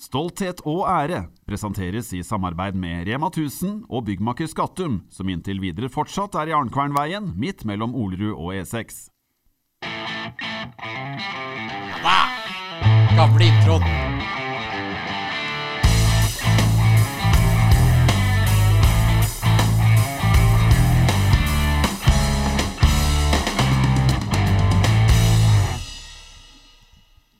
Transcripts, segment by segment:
Stolthet og ære presenteres i samarbeid med Rema 1000 og byggmaker Skattum, som inntil videre fortsatt er i Arnkvernveien, midt mellom Olerud og E E6. Da! Gamle introen.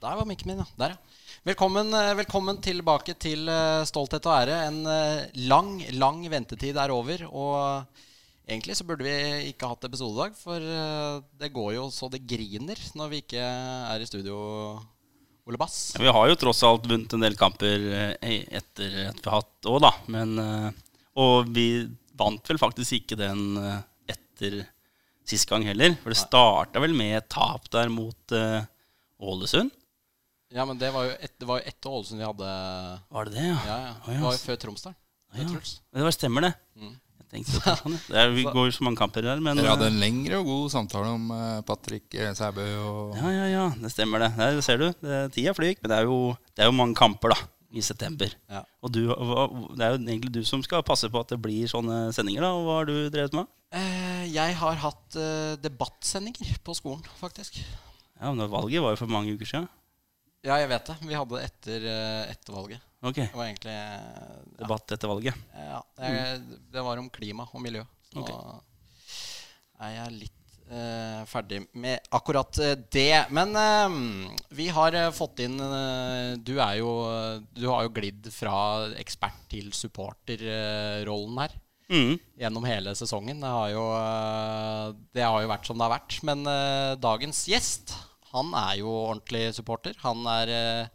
Der var mikken min, ja. Der, ja. Velkommen, eh, velkommen tilbake til eh, Stolthet og ære. En eh, lang, lang ventetid er over. Og egentlig så burde vi ikke hatt episode dag, for det går jo så det griner når vi ikke er i studio, Ole Bass. Ja, vi har jo tross alt vunnet en del kamper etter at vi har hatt òg, da. Men, og vi vant vel faktisk ikke den etter sist gang heller. For det starta vel med et tap der mot Ålesund. Ja, men det var jo et, det var jo etter Ålesund vi hadde Var det det, ja? Ja, ja. Det var jo før Tromsdal. Ja. Det var, stemmer, det. Mm. Jeg tenkte det, sånn, det er, Vi går jo så mange kamper her, men Dere hadde eh, en lengre og god samtale om eh, Patrick eh, Sæbø og Ja, ja, ja, det stemmer det. det ser du. Det, tida flyr. Men det er, jo, det er jo mange kamper, da. I september. Ja. Og du, det er jo egentlig du som skal passe på at det blir sånne sendinger, da. Og hva har du drevet med? Eh, jeg har hatt debattsendinger på skolen, faktisk. Ja, men Valget var jo for mange uker siden. Ja, jeg vet det. Vi hadde det etter, eh, etter valget. Okay. Det var egentlig eh, ja, Debatt etter valget. ja, det, det var om klima og miljø. Så okay. er jeg litt uh, ferdig med akkurat eh, det. Men uh, vi har eh, fått inn uh, Du er jo Du har jo glidd fra ekspert til supporterrollen her. Mm. gjennom hele sesongen. Det har jo, eh, det har jo vært som det har vært. Men uh, dagens gjest, han er jo ordentlig supporter. Han er eh,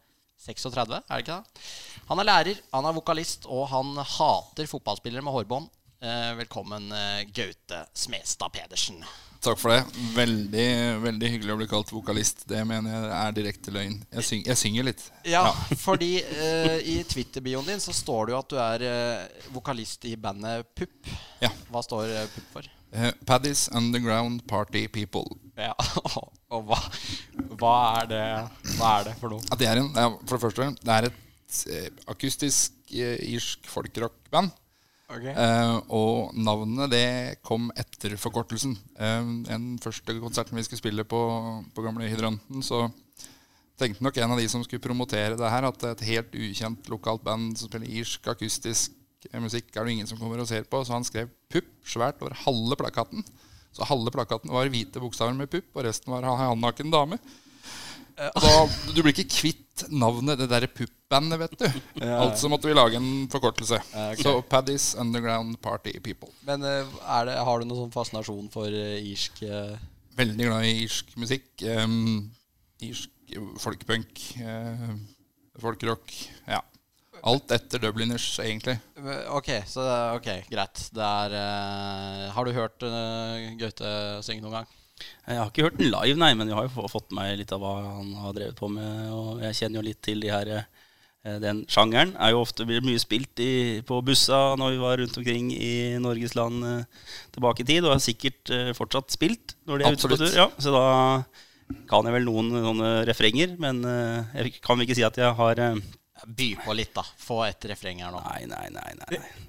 36, er det ikke det? Han er lærer, han er vokalist, og han hater fotballspillere med hårbånd. Eh, velkommen, eh, Gaute Smestad Pedersen. Takk for det. Veldig veldig hyggelig å bli kalt vokalist. Det mener jeg er direkte løgn. Jeg, syng, jeg synger litt. Ja, fordi eh, i Twitter-bioen din så står det jo at du er eh, vokalist i bandet Pupp. Ja. Hva står eh, Pupp for? Eh, Paddy's Underground Party People. Ja, og hva, hva, er det, hva er det for noe? At det er en, for det første, det er et eh, akustisk eh, irsk folkrockband. Eh, og navnet det kom etter forkortelsen. Eh, den første konserten vi skulle spille på, på gamle Hydranten, så tenkte nok en av de som skulle promotere det her, at et helt ukjent lokalt band som spiller irsk akustisk musikk, er det ingen som kommer og ser på. Så han skrev 'pupp' svært over halve plakaten. Så halve plakaten var hvite bokstaver med pupp, og resten var halvnaken dame. Da, du blir ikke kvitt navnet, det derre pupp-bandet, vet du. Altså måtte vi lage en forkortelse. ok. Så Paddy's Underground Party People. Men eh, er det, har du noen sånn fascinasjon for eh, irsk eh, Veldig glad i irsk musikk. Um, irsk folkepunk. Uh, folkerock. Ja. Alt etter Dubliners, egentlig. Ok, så okay greit. Det er uh, Har du hørt uh, Gaute synge noen gang? Jeg har ikke hørt den live, nei, men jeg har jo fått med meg litt av hva han har drevet på med. Og jeg kjenner jo litt til de her eh, Den sjangeren er jo ofte blir mye spilt i, på bussa når vi var rundt omkring i Norges land eh, tilbake i tid, og har sikkert eh, fortsatt spilt når de er ute på tur. Ja, så da kan jeg vel noen sånne refrenger, men eh, jeg kan vel ikke si at jeg har eh, By på litt, da. Få et refreng her nå. Nei, nei, nei.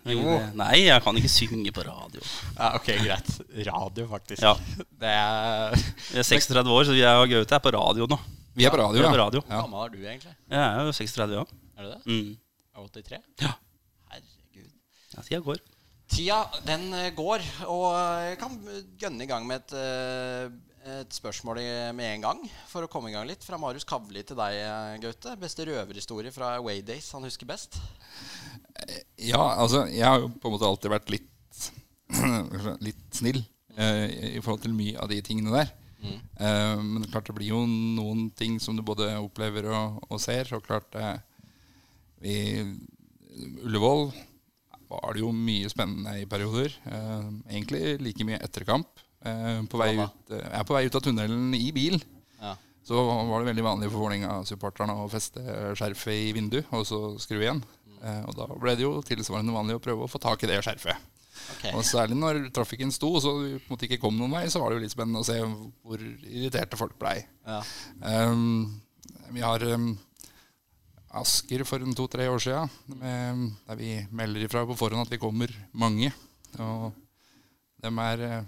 Nei, Jo. nei jeg kan ikke synge på radio. Ja, ok, greit. Radio, faktisk. Ja. Det er Jeg er 36 år, så jeg og Gaute er på radio nå. Vi er på radio, ja. Hvor Ja. gammel er du, egentlig? Jeg er jo 36, ja. Er du det? Mm. Er 83? Ja. Herregud. ja tida går. Tida, den eh, går, og jeg kan gønne i gang med et, eh, et spørsmål med en gang. For å komme i gang litt. Fra Marius Kavli til deg, eh, Gaute. Beste røverhistorie fra Waydays han husker best? Ja, altså, jeg har jo på en måte alltid vært litt Litt snill eh, i forhold til mye av de tingene der. Eh, men det klart det blir jo noen ting som du både opplever og, og ser. Så klart eh, I Ullevål var det jo mye spennende i perioder. Eh, egentlig like mye etter kamp. Eh, på, vei ut, eh, er på vei ut av tunnelen i bil. Ja. Så var det veldig vanlig for Vålerenga-supporterne å feste skjerfet i vinduet og så skru igjen. Mm. og da ble det jo tilsvarende vanlig å prøve å få tak i det skjerfet. Okay. Og særlig når trafikken sto, så vi på ikke kom noen vei, så var det jo litt spennende å se hvor irriterte folk blei. Ja. Um, vi har um, Asker for to-tre år siden, der vi melder ifra på forhånd at vi kommer mange. Og de er eh,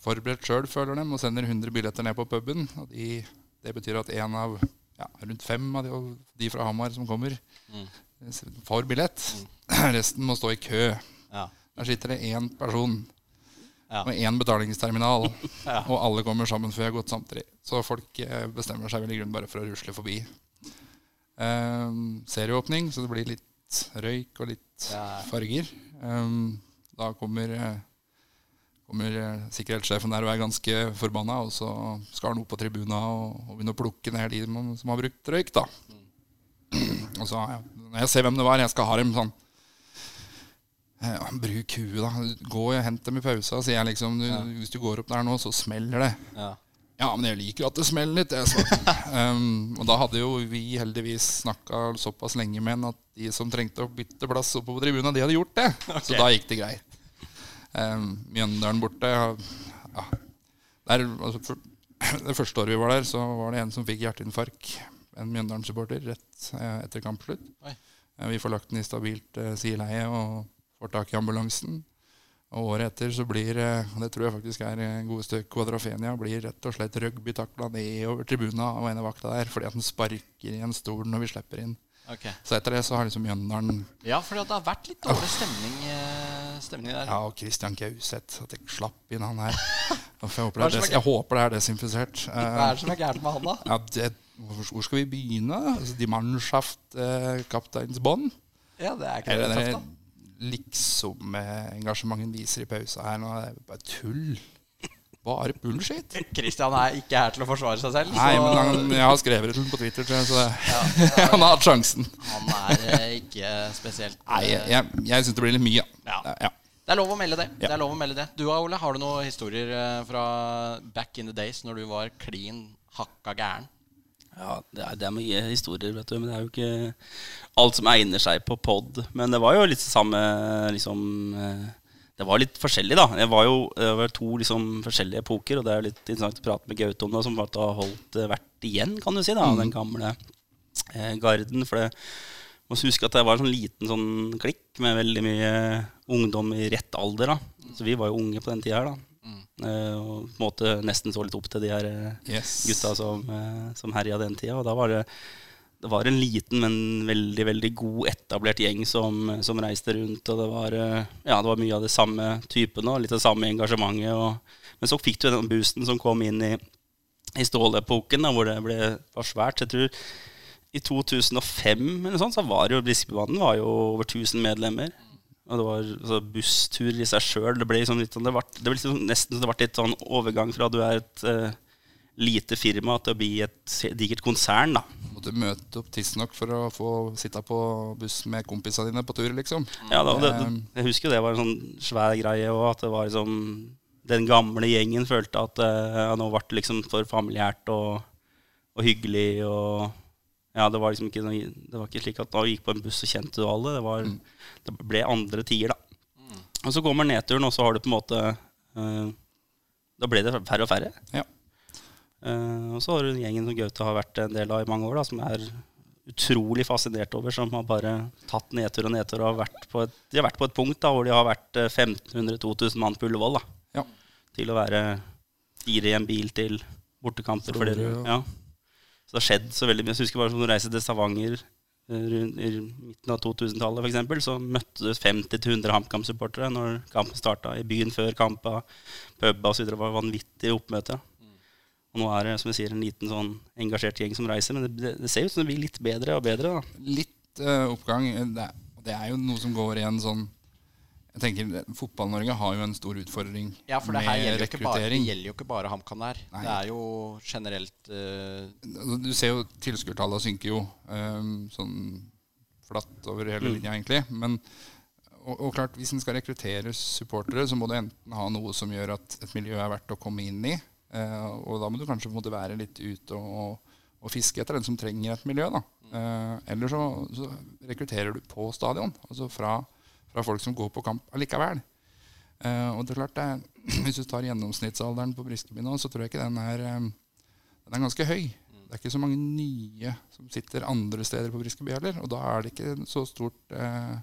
forberedt sjøl, føler de, og sender 100 billetter ned på puben. De, det betyr at en av ja, rundt fem av de, de fra Hamar som kommer, mm. får billett. Mm. Resten må stå i kø. Ja. Der sitter det én person ja. og én betalingsterminal, ja. og alle kommer sammen før jeg har gått samtidig. Så folk eh, bestemmer seg vel i grunnen bare for å rusle forbi. Um, serieåpning, så det blir litt røyk og litt farger. Um, da kommer uh, kommer eh, sikkerhetssjefen der og er ganske forbanna, og så skal han opp på tribuna og, og begynne å plukke ned de som har brukt røyk. da. Og så, ja, Når jeg ser hvem det var, jeg skal ha dem sånn ja, Bruk huet, da. Gå og hent dem i pausa, sier jeg liksom. Du, ja. Hvis du går opp der nå, så smeller det. Ja. ja men jeg liker jo at det smeller litt. um, og da hadde jo vi heldigvis snakka såpass lenge med en at de som trengte å bytte plass oppe på tribuna, de hadde gjort det. Okay. Så da gikk det greit. Um, Mjøndalen borte ja, der, altså, Det første året vi var der, så var det en som fikk hjerteinfarkt. En Mjøndalen-supporter rett eh, etter kampslutt. Uh, vi får lagt den i stabilt uh, sideleie og får tak i ambulansen. Og året etter så blir det tror jeg faktisk er godeste Quadrafenia, blir rett og slett rugbytakla nedover tribuna av ene vakta der fordi at den sparker i en stol når vi slipper inn. Okay. Så etter det så har liksom Mjøndalen Ja, for det har vært litt dårlig stemning, eh, stemning der. Ja, og Christian Gauseth. At jeg slapp inn han her. Jeg håper, det er, jeg håper det er desinfisert. Hva er det som er gærent med han, da? Ja, det, hvor skal vi begynne? Altså, de Mannschaft eh, kapteinsbånd? Ja, det er ikke det det, det Liksom eh, viser i pausa her nå. Det er bare tull. Bare bullshit. Kristian er ikke her til å forsvare seg selv. Nei, så... men han, jeg har skrevet det på Twitter, så ja, han har hatt sjansen. Han er eh, ikke spesielt Nei, jeg, jeg, jeg syns det blir litt mye. Ja. ja. Det er lov å melde det. det, er lov å melde det. Du Ole, har du noen historier eh, fra back in the days når du var klin hakka gæren? Ja, det er, det er, mye historier, vet du. Men det er jo ikke alt som egner seg på pod. Men det var jo litt samme liksom eh, det var litt forskjellig, da. Det var jo det var to liksom, forskjellige epoker, og det er litt interessant å prate med Gaute om det, som har holdt eh, vært igjen, kan du si, da, mm. den gamle eh, garden. For det må huske at det var en sånn liten sånn klikk med veldig mye ungdom i rett alder. da. Så vi var jo unge på den tida her, da. Mm. Eh, og på en måte nesten så litt opp til de her eh, yes. gutta som, eh, som herja den tida. Og da var det det var en liten, men veldig veldig god etablert gjeng som, som reiste rundt. Og det var, eh, ja, det var mye av det samme typen og litt av det samme engasjementet. Og, men så fikk du den boosten som kom inn i, i stålepoken, hvor det ble, var svært. Jeg tror i 2005 eller sånn, så var jo Briskebanen var jo over 1000 medlemmer. Og det var altså, busstur i seg sjøl. Det ble, liksom litt, sånn, det ble, det ble liksom, nesten det ble litt sånn overgang fra at du er et uh, lite firma til å bli et digert konsern. da. Måtte møte opp tidsnok for å få sitte på buss med kompisene dine på tur, liksom. Ja, da, det, det, Jeg husker det var en sånn svær greie òg, at det var liksom Den gamle gjengen følte at ja, nå ble det liksom for familiært og, og, hyggelig og Ja, det var liksom ikke, det var ikke slik at da gikk på en buss og kjente du alle. Det, var, mm. det ble andre tider, da. Mm. Og så kommer nedturen, og så har du på en måte uh, Da ble det færre og færre. Ja. Uh, og så har du gjengen som Gaute har vært en del av i mange år, da, som er utrolig fascinert over, som har bare tatt nedtur og nedtur. Og har vært på et, de har vært på et punkt da, hvor de har vært 1500-2000 eh, mann på Ullevål. Da, ja. Til å være fire i en bil til bortekamper. For dere, ja. Så det har skjedd så veldig mye. Jeg husker bare som du reiser til Stavanger eh, rundt, i midten av 2000-tallet, f.eks., så møtte du 50-100 HamKam-supportere når kampen starta. I byen før kampa, puba osv. Det var vanvittig oppmøte. Og nå er det som jeg sier, en liten sånn engasjert gjeng som reiser. Men det, det ser ut som det blir litt bedre og bedre. da. Litt uh, oppgang. Det, det, er jo noe som går i en sånn jeg tenker Fotball-Norge har jo en stor utfordring ja, for det her gjelder rekruttering. det gjelder jo ikke bare HamKam der. Nei. Det er jo generelt uh... Du ser jo tilskuertallene synker jo um, sånn flatt over hele mm. linja, egentlig. Men og, og, klart, hvis en skal rekruttere supportere, så må du enten ha noe som gjør at et miljø er verdt å komme inn i. Uh, og da må du kanskje måte, være litt ute og, og, fiske etter den som trenger et miljø. da. Uh, eller så, så, rekrutterer du på stadion, altså fra, fra, folk som går på kamp allikevel. Uh, og det er klart det, Hvis du tar gjennomsnittsalderen på Briskeby nå, så tror jeg ikke den er, den er ganske høy. det er ikke så mange nye som sitter andre steder på Briskeby heller. Og da er det ikke så stort, eh,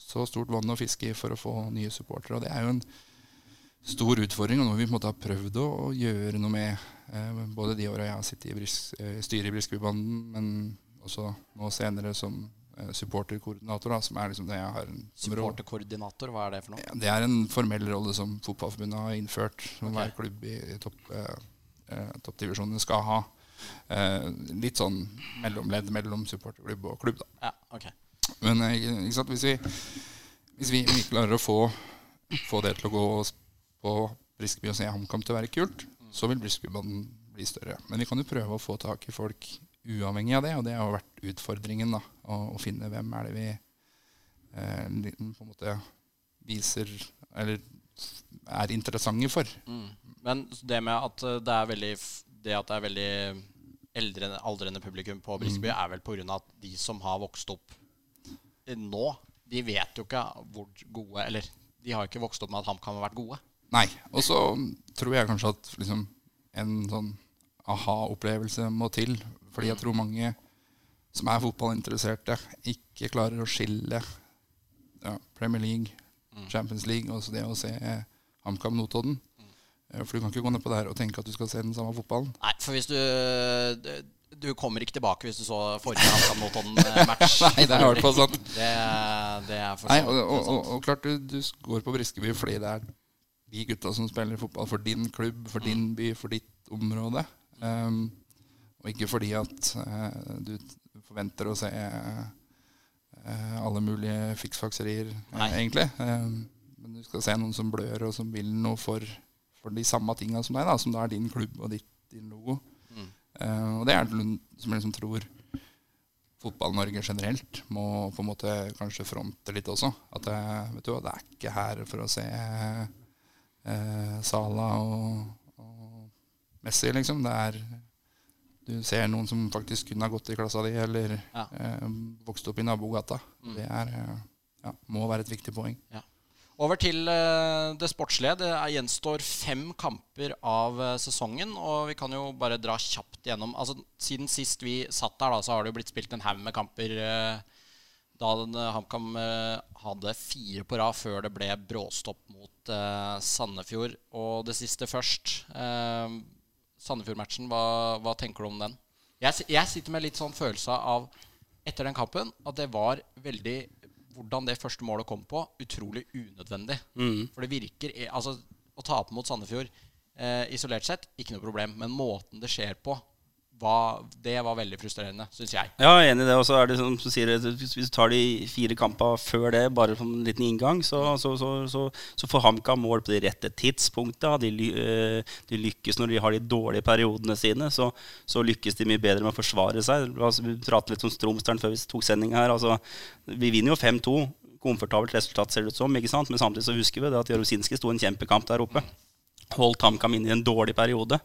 så stort vann å fiske i for å få nye supportere. Og det er jo en stor utfordring, og noe vi på en måte har prøvd å, å gjøre noe med. Eh, både de åra jeg har sittet i Bris, eh, styret i Briskebybanden, men også nå senere som eh, supporterkoordinator, som er liksom det jeg har en. Supporterkoordinator, hva er det for noe? Ja, det er en formell rolle som Fotballforbundet har innført, som okay. hver klubb i, i topp, toppdivisjonene skal ha. Litt sånn mellomledd mellom supporterklubb og klubb, da. Ja, okay. Men hvis vi, hvis vi, klarer å få, få det til å gå på Briskeby og se HamKam til å være kult, så vil Briskeby-banen bli større. Men vi kan jo prøve å få tak i folk uavhengig av det, og det har jo vært utfordringen. da, Å, å finne hvem er det vi eh, på en måte viser Eller er interessante for. Mm. Men det med at det er veldig Det at det er veldig eldre, aldrende publikum på Briskeby, Mm. er vel pga. at de som har vokst opp eh, nå, de vet jo ikke hvor gode Eller de har ikke vokst opp med at HamKam har vært gode. Nei. Og så tror jeg kanskje at liksom, en sånn aha-opplevelse må til. Fordi jeg tror mange som er fotballinteresserte, ikke klarer å skille ja, Premier League, Champions League og så det å se eh, HamKam Notodden. Eh, For du kan ikke gå ned på det her og tenke at du skal se den samme fotballen. Nei, for hvis du Du kommer ikke tilbake hvis du så forrige HamKam Notodden-match. Nei, det er i hvert fall sant. Det, det er for Nei, og, og, og, og klart du, du går på Briskeby fordi det er de gutta som spiller fotball for din klubb, for din by, for ditt område. Um, og ikke fordi at uh, du forventer å se uh, alle mulige fiksfakserier, uh, egentlig. Um, men du skal se noen som blør, og som vil noe for, for de samme tinga som deg, da, som da er din klubb og ditt, din logo. Mm. Og det er noe som liksom tror Fotball-Norge generelt må på en måte kanskje fronte litt også. At det, vet du, det er ikke her for å se eh, Sala og, og Messi, liksom. Det er Du ser noen som faktisk kunne ha gått i klassa di, eller Ja. eh, vokst opp i nabogata. Mm. Det er, eh, ja, må være et viktig poeng. Over til eh, det sportslige. Det gjenstår fem kamper av eh, sesongen. Og vi kan jo bare dra kjapt gjennom altså, Siden sist vi satt der, da, så har det jo blitt spilt en haug med kamper. eh, da eh, HamKam eh, hadde fire på rad før det ble bråstopp mot eh, Sandefjord. Og det siste først. Eh, Sandefjord-matchen, hva, hva tenker du om den? Jeg, jeg sitter med litt sånn følelse av etter den kampen at det var veldig hvordan det første målet kom på, utrolig unødvendig. Mm. For det virker eh, Altså, å tape mot Sandefjord eh, isolert sett, ikke noe problem. Men måten det skjer på, var, det var veldig frustrerende, syns jeg. Ja, jeg er enig i det. Og så er det som du sier, hvis du tar de fire kampene før det, bare som en liten inngang, så, så, så, så, får HamKam mål på de rette tidspunktene. De, eh, de lykkes når de har de dårlige periodene sine. Så, lykkes de mye bedre med å forsvare seg. Altså, vi pratet litt om Stromstern før vi tok sending her. Altså, vi vinner jo 5-2. Komfortabelt resultat, ser det ut som. ikke sant? Men samtidig så husker vi det at Jarosinski sto en kjempekamp der oppe holdt HamKam inn i en dårlig periode.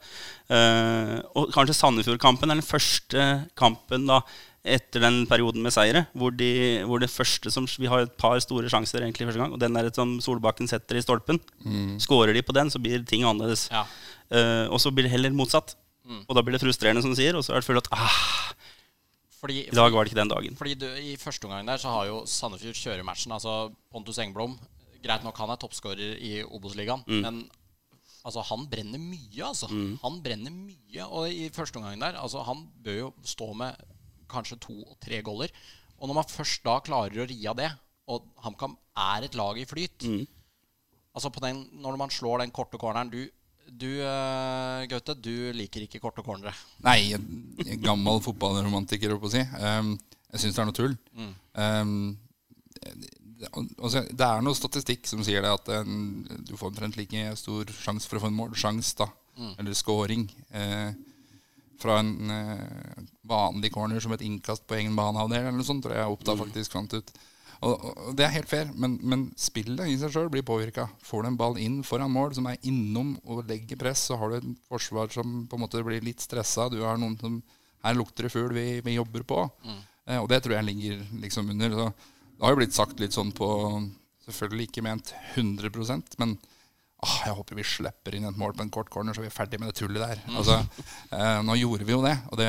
Uh, og kanskje Sandefjord-kampen er den første kampen da etter den perioden med seire, hvor, de, hvor det første som Vi har et par store sjanser egentlig første gang, og den er et som Solbakken setter i stolpen. Skårer de på den, så blir ting annerledes. Ja. Uh, og så blir det heller motsatt. Mm. Og da blir det frustrerende, som du sier, og så er det følt at ah, Fordi, i dag var det ikke den dagen. fordi du, I første omgang der så har jo Sandefjord kjørematchen. Altså Pontus Engblom Greit nok han er toppskårer i Obos-ligaen, Mm. men altså, han brenner mye, altså. Han brenner mye. Og i første omgang der altså, Han bør jo stå med kanskje to og tre goller. Og når man først da klarer å ri av det, og HamKam er et lag i flyt Mm. Altså på den, Når man slår den korte corneren Du, du uh, Gaute, du liker ikke korte cornere. Nei, gammel fotballromantiker, holdt på å si. Um, jeg syns det er noe tull. Um, det, altså, det er noe statistikk som sier det at en, du får omtrent like stor sjanse for å få en målsjanse, da, eller scoring, eh, fra en eh, vanlig corner som et innkast på egen banehalvdel, eller noe sånt, tror jeg Oppda faktisk fant ut. Og, og Det er helt fair, men, men spillet i seg sjøl blir påvirka. Får du en ball inn foran mål som er innom og legger press, så har du et forsvar som på en måte blir litt stressa. Du har noen som Her lukter det fugl, vi, vi jobber på. Eh, og det tror jeg ligger liksom under. Så det har jo blitt sagt litt sånn på Selvfølgelig ikke ment 100% men Åh, jeg håper vi slipper inn et mål på en kort corner, så vi er ferdig med det tullet der. Altså, eh, nå gjorde vi jo det, og det,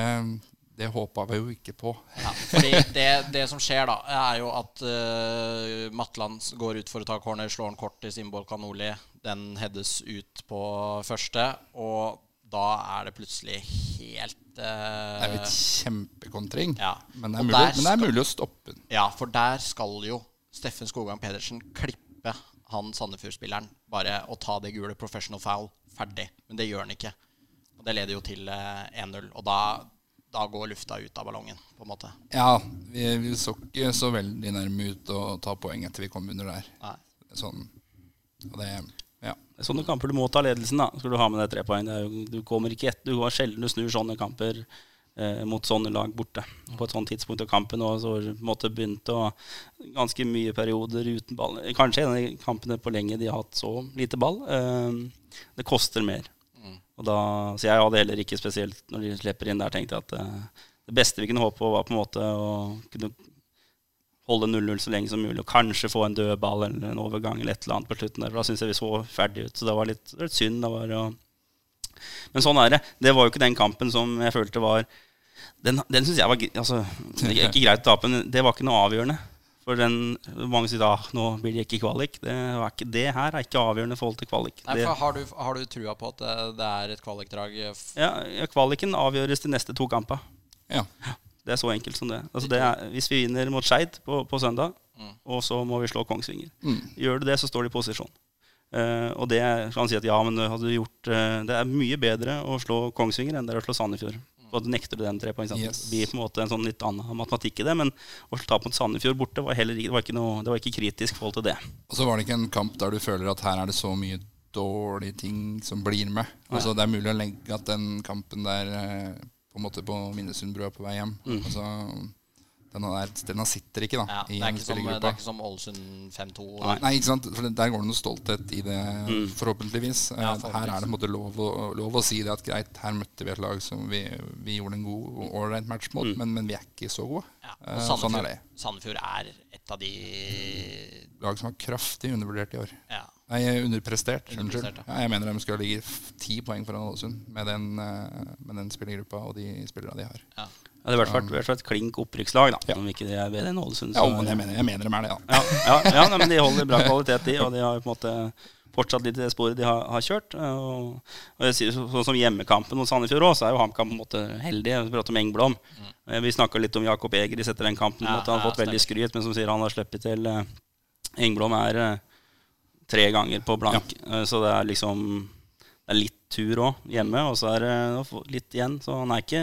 det håpa vi jo ikke på. Ja, fordi det, det som skjer, da, er jo at uh, Matland går ut for å ta corner, slår en kort til Simbol Kanoli. Den heades ut på første, og da er det plutselig helt uh, Det er jo et kjempekontring, Ja. men, det er mulig, skal, men det er mulig å stoppe den. Ja, for der skal jo Steffen Skogang-Pedersen klippe han Sandefjord-spilleren bare å ta det gule professional foul ferdig. Men det gjør han ikke. Og det leder jo til uh, 1-0. Og da, da går lufta ut av ballongen, på en måte. Ja, vi, vi så ikke så veldig nærme ut å ta poeng etter vi kom under der. Nei. Sånn, og det, sånne kamper du må ta ledelsen, da. Skal du ha med deg tre poeng. Du kommer ikke ett. Du går sjelden du snur sånne kamper eh, mot sånne lag borte. På et sånt tidspunkt av kampen og så måte begynte å ganske mye perioder uten ball. Kanskje en av de kampene på lenge de har hatt så lite ball. Eh, det koster mer. Og da, så jeg hadde heller ikke spesielt når de slipper inn der, tenkte jeg at eh, det beste vi kunne håpe på, var på en måte å kunne holde 0-0 så lenge som mulig, og kanskje få en dødball eller en overgang eller et eller annet på slutten der. For da syns jeg vi så ferdig ut. Så det var litt, litt synd. Det var, og... Men sånn er det. Det var jo ikke den kampen som jeg følte var Den, den syns jeg var altså, ikke greit å tape, men det var ikke noe avgjørende. For den, mange sier ah, nå blir det ikke kvalik. Det, var ikke, det her er ikke avgjørende i forhold til kvalik. Nei, for har du, har du trua på at det, det er et kvalikdrag? ja, ja, kvaliken avgjøres de neste to kampene. ja. Det er så enkelt som det. Altså det er, hvis vi vinner mot Skeid på, på søndag, og så må vi slå Kongsvinger Gjør du det, så står de i posisjon. Uh, og det kan si at ja, men hadde du gjort uh, Det er mye bedre å slå Kongsvinger enn det er å slå Sandefjord. Og du nekter du den tre poeng. Yes. Det blir på en måte en sånn litt annen matematikk i det. Men å ta mot Sandefjord borte var heller ikke- det var ikke, noe, det var ikke kritisk forhold til det. Og så var det ikke en kamp der du føler at her er det så mye dårlige ting som blir med. Altså, det er mulig å legge at den kampen der eh, på en måte på Minnesundbrua på vei hjem altså, denne, der, denne sitter ikke da Ja, det, i er en som, det er ikke som Ålesund 5-2. Nei. Nei, ikke sant? For der går det noe stolthet i det, forhåpentligvis. Mm. Ja, forhåpentligvis. Her er det på en måte lov å, lov å si det at greit, her møtte vi et lag som vi, vi gjorde en god ålreit match mot, men, men vi er ikke så gode. Mm. Ja, og Sandefjord, sånn er det. Sandefjord er et av de Lag som er kraftig undervurdert i år. ja. Nei, underprestert. Unnskyld. Ja. Ja, jeg mener de skal ligge ti poeng foran Ålesund med den, eh, med den spillergruppa og de spillerne de har. ja. Ja, det er i hvert fall et klink opprykkslag, da. Om ikke det er bedre enn Ålesund. Ja, men jeg mener, jeg mener de er det, ja. Ja, ja, ja nei, men de holder bra kvalitet, de. Og de har på en måte fortsatt litt i det sporet de har, har kjørt. Og, og jeg sier, så- sånn som hjemmekampen mot Sandefjord òg, så er jo HamKam på en måte heldig. Vi prater om Engblom. Mm. Vi snakka litt om Jakob Egris etter den kampen. Ja, måte. han har ja, fått veldig skryt, men som sier han har sluppet til eh, Engblom er eh, tre ganger på blank. Ja. Så det er liksom Det er litt tur òg hjemme, og så er det litt igjen. Så han er ikke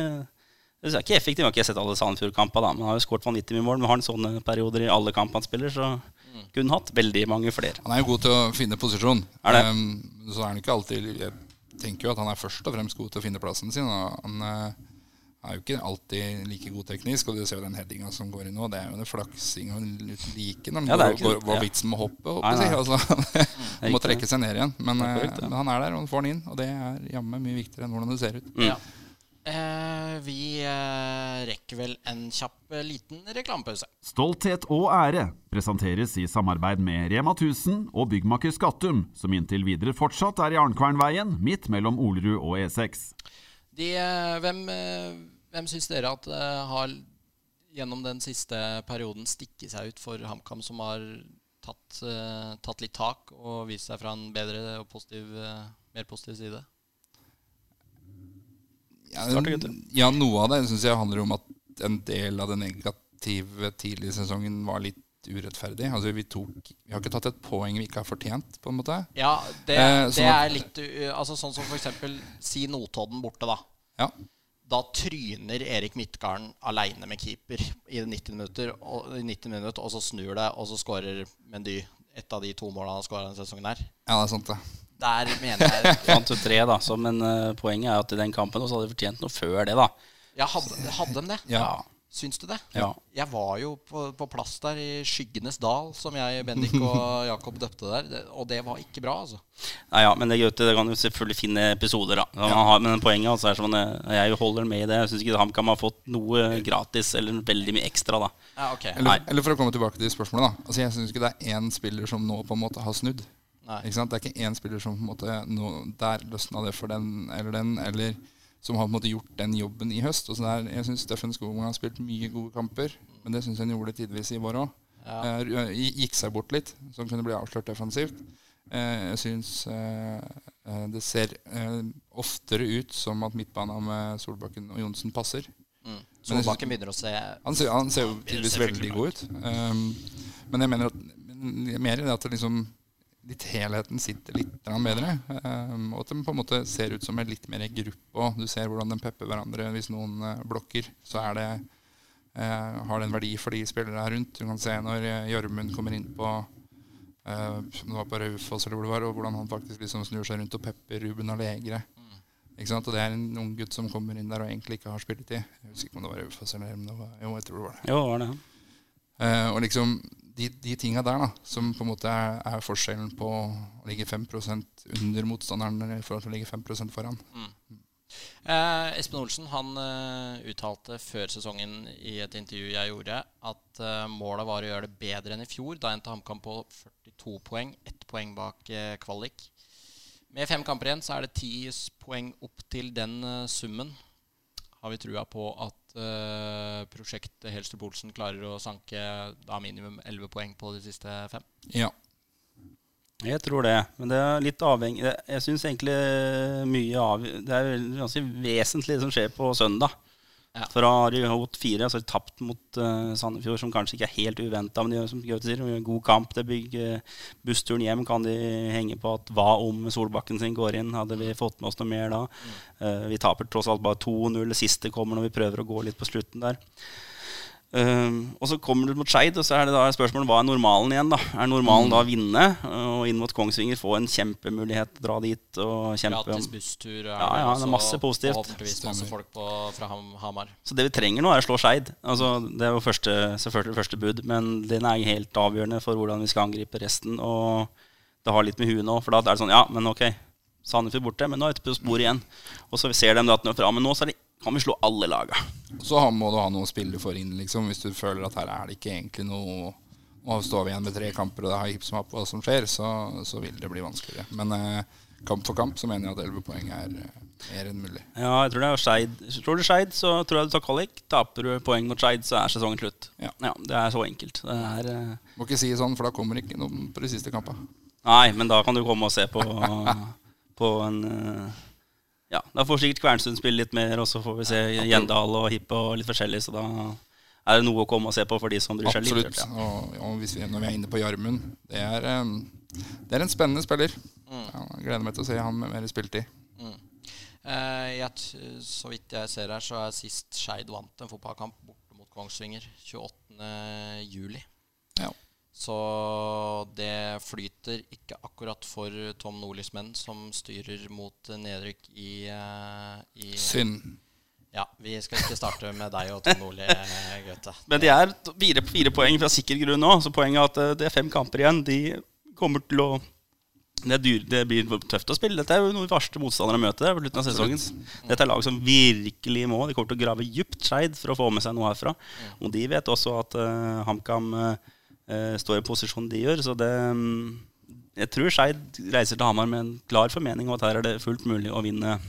det er ikke effektiv. Jeg har ikke sett alle Sandefjord-kampene, da, men han har jo skåret vanvittig mye mål. Men har han sånne perioder i alle kampene han spiller, så kunne han hatt veldig mange flere. Han er jo god til å finne posisjon. Er det? Um, så er han ikke alltid Jeg tenker jo at han er først og fremst god til å finne plassen sin. Og han eh, er jo ikke alltid like god teknisk. Og du ser jo den headinga som går inn nå. Det er jo en flaksing og uten like når han Ja, er går, hva ja. vitsen med å hoppe. Nei, Håper nei. Altså, han må trekke seg ned igjen. Men, er eh, korrekt, ja. men han er der, og han får den inn. Og det er jammen mye viktigere enn hvordan det ser ut. Ja. Eh, vi eh, rekker vel en kjapp eh, liten reklamepause. Stolthet og ære presenteres i samarbeid med Rema 1000 og byggmaker Skattum, som inntil videre fortsatt er i Arnkvernveien, midt mellom Olerud og E E6. De, eh, hvem eh, hvem syns dere at eh, har gjennom den siste perioden stikket seg ut for HamKam, som har tatt, eh, tatt litt tak og vist seg fra en bedre og positiv, eh, mer positiv side? Ja, ja, noe av det syns jeg handler om at en del av det negative tidlig i sesongen var litt urettferdig. Altså vi, tok, vi har ikke tatt et poeng vi ikke har fortjent, på en måte. Ja, det, Eh, det sånn at- er litt altså Sånn som for eksempel Si Notodden borte, da. Ja, Da tryner Erik Midtgarden aleine med keeper i 90 minutter, og, i 90 minutter, og så snur det, og så skårer Mendy et av de to målene han har skåra denne sesongen her. ja, det er sant, det. Der mener jeg Fant jo tre, da. Så, men uh, poenget er at i den kampen også hadde de fortjent noe før det, da. Ja, hadde, hadde de det? Ja. Syns du det? Ja. Jeg var jo på, på plass der i Skyggenes dal, som jeg, Bendik og Jakob døpte der, det, og det var ikke bra, altså. Nei, ja, men det, Gaute, det kan jo selvfølgelig finne episoder, da. Man har, men poenget altså er sånn, eh, jeg holder med i det. Jeg syns ikke HamKam har fått noe gratis eller veldig mye ekstra, da. Ja, ok. Eller, eller for å komme tilbake til spørsmålet, da. Altså, jeg syns ikke det er én spiller som nå på en måte har snudd. Ikke sant? Det er ikke én spiller som på en måte nå, Der løsna det for den eller den, eller som har på en måte gjort den jobben i høst. Og så der, jeg syns Steffen Skogen har spilt mye gode kamper, men det syns jeg han gjorde tidvis i vår òg. Ja. gikk seg bort litt, så han kunne bli avslørt defensivt. Eh, jeg syns eh, eh, det ser eh, oftere ut som at midtbanen med Solbakken og Johnsen passer. Mm. Solbakken begynner å se Han ser, han ser jo tydeligvis veldig god ut. Um, men jeg mener at mer i det at det liksom litt helheten sitter litt bedre. Um, og at de på en måte ser ut som en litt mer gruppe òg. Du ser hvordan de pepper hverandre hvis noen eh, blokker. Så er det eh, har det en verdi for de spillere her rundt. Du kan se når eh, kommer inn på som det var på Raufoss, eller hvor det var, og hvordan han faktisk liksom snur seg rundt og pepper Ruben Allegre. Ikke sant? Og det er en ung gutt som kommer inn der og egentlig ikke har spilletid. Jeg husker ikke om det var Raufoss eller om det var Jo, jeg tror det var det. Jo, var det. Uh, og liksom de, de tinga der, da, som på en måte er, er forskjellen på å ligge 5% under motstanderen i forhold til å ligge 5% foran. Eh, Espen Olsen han uh, uttalte før sesongen i et intervju jeg gjorde, at uh, målet var å gjøre det bedre enn i fjor. Da endte HamKam på 42 poeng, ett poeng bak uh, kvalik. Med fem kamper igjen så er det ti poeng opp til den summen. Har vi trua på at prosjektet Helstrup Olsen klarer å sanke da minimum 11 poeng på de siste fem? Ja. Jeg tror det, men det er litt avhengig Jeg syns egentlig mye av Det er ganske vesentlig det som skjer på søndag. Ja. For da har de gått fire, så har de tapt mot uh, Sandefjord, som kanskje ikke er helt uventa. Men de gjør som Gaute sier, en god kamp. Det bygger Bussturen hjem kan de henge på at hva om Solbakken sin går inn? Hadde vi fått med oss noe mer da? Eh, vi taper tross alt bare 2-0. Det siste kommer når vi prøver å gå litt på slutten der. Um, og så kommer du mot Skeid, og så er det da spørsmålet hva er normalen igjen. da Er normalen da å vinne og inn mot Kongsvinger få en kjempemulighet, dra dit og kjempe Gratis busstur. er Ja, ja, det er masse positivt. Forhåpentligvis masse folk på, fra Ham Hamar. Så det vi trenger nå, er å slå Skeid. Altså, det er jo første, selvfølgelig første bud, men den er helt avgjørende for hvordan vi skal angripe resten. Og det har litt med huet nå, for da er det sånn Ja, men ok, Sandefjord borte, men nå er vi på sporet igjen. Og så ser de at nå fra, men nå så er det, kan vi slå alle laga. Så må du ha noe å spille for inn, liksom. Hvis du føler at her er det ikke egentlig noe og står vi igjen med tre kamper, og det har hipp som happ hva som skjer, så, så vil det bli vanskeligere. Men eh, kamp for kamp så mener jeg at 11 poeng er eh, mer enn mulig. Ja, jeg tror det er Skeid. Slår du Skeid, så tror jeg du tar kvalik. Taper du poeng mot Skeid, så er sesongen slutt. Ja. Det er så enkelt. Det er eh, Må ikke si sånn, for da kommer ikke noen på de siste kampene. Nei, men da kan du komme og se på, på en eh, Ja, da får sikkert Kvernstuen spille litt mer, og så får vi se Gjendal og Hippe og litt forskjellig, så da er det noe å komme og se på for de som bryr seg litt. Absolutt. Ja. Og, og hvis vi, når vi er inne på Jarmund Det det er en spennende spiller. Ja, jeg gleder meg til å se han med mer spilletid. Mm. Eh, jeg, så vidt jeg ser her, så er sist Skeid vant en fotballkamp borte mot Kongsvinger 28. juli. Ja. Så det flyter ikke akkurat for Tom Nordlys menn, som styrer mot nedrykk i, eh, i Synd. Ja, vi skal ikke starte med deg og Tom Nordli, Gaute. Men de er fire, fire poeng fra sikker grunn nå, så poenget er at eh, det er fem kamper igjen. De kommer til å det, er dyr, det blir tøft å spille. Dette er jo noen verste motstandere å møte på slutten av sesongen. Dette er lag som virkelig må. De kommer til å grave dypt Skeid for å få med seg noe herfra. Og de vet også at uh, HamKam eh, står i posisjonen de gjør. Så det mm, Jeg tror Skeid reiser til Hamar med en klar formening om at her er det fullt mulig å vinne,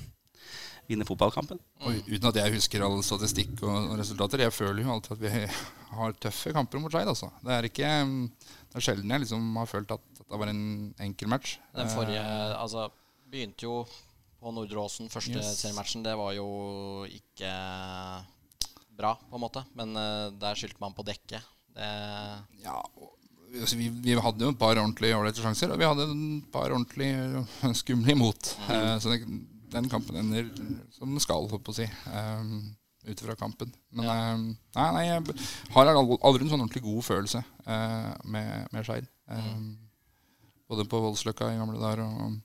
vinne fotballkampen. Og uten at jeg husker all statistikk og resultater. Jeg føler jo alltid at vi har tøffe kamper mot Skeid. Altså. Det er ikke Det er sjelden jeg liksom har følt at Det var en enkel match. Den forrige Eh, Altså, begynte jo på Nordre Åsen, første Yes. seriematchen. Det var jo ikke bra, på en måte. Men uh, der skyldte man på dekket. Det Ja, altså, vi, vi hadde jo et par ordentlig ålreite sjanser, og vi hadde et par ordentlig skumle imot. Eh, så det, den kampen ender som den skal, holdt på å si. Um, ut fra kampen. Men eh, nei, nei, jeg har aldri en sånn ordentlig god følelse med, med Skeid. Um, Både på Voldsløkka i gamle dager og,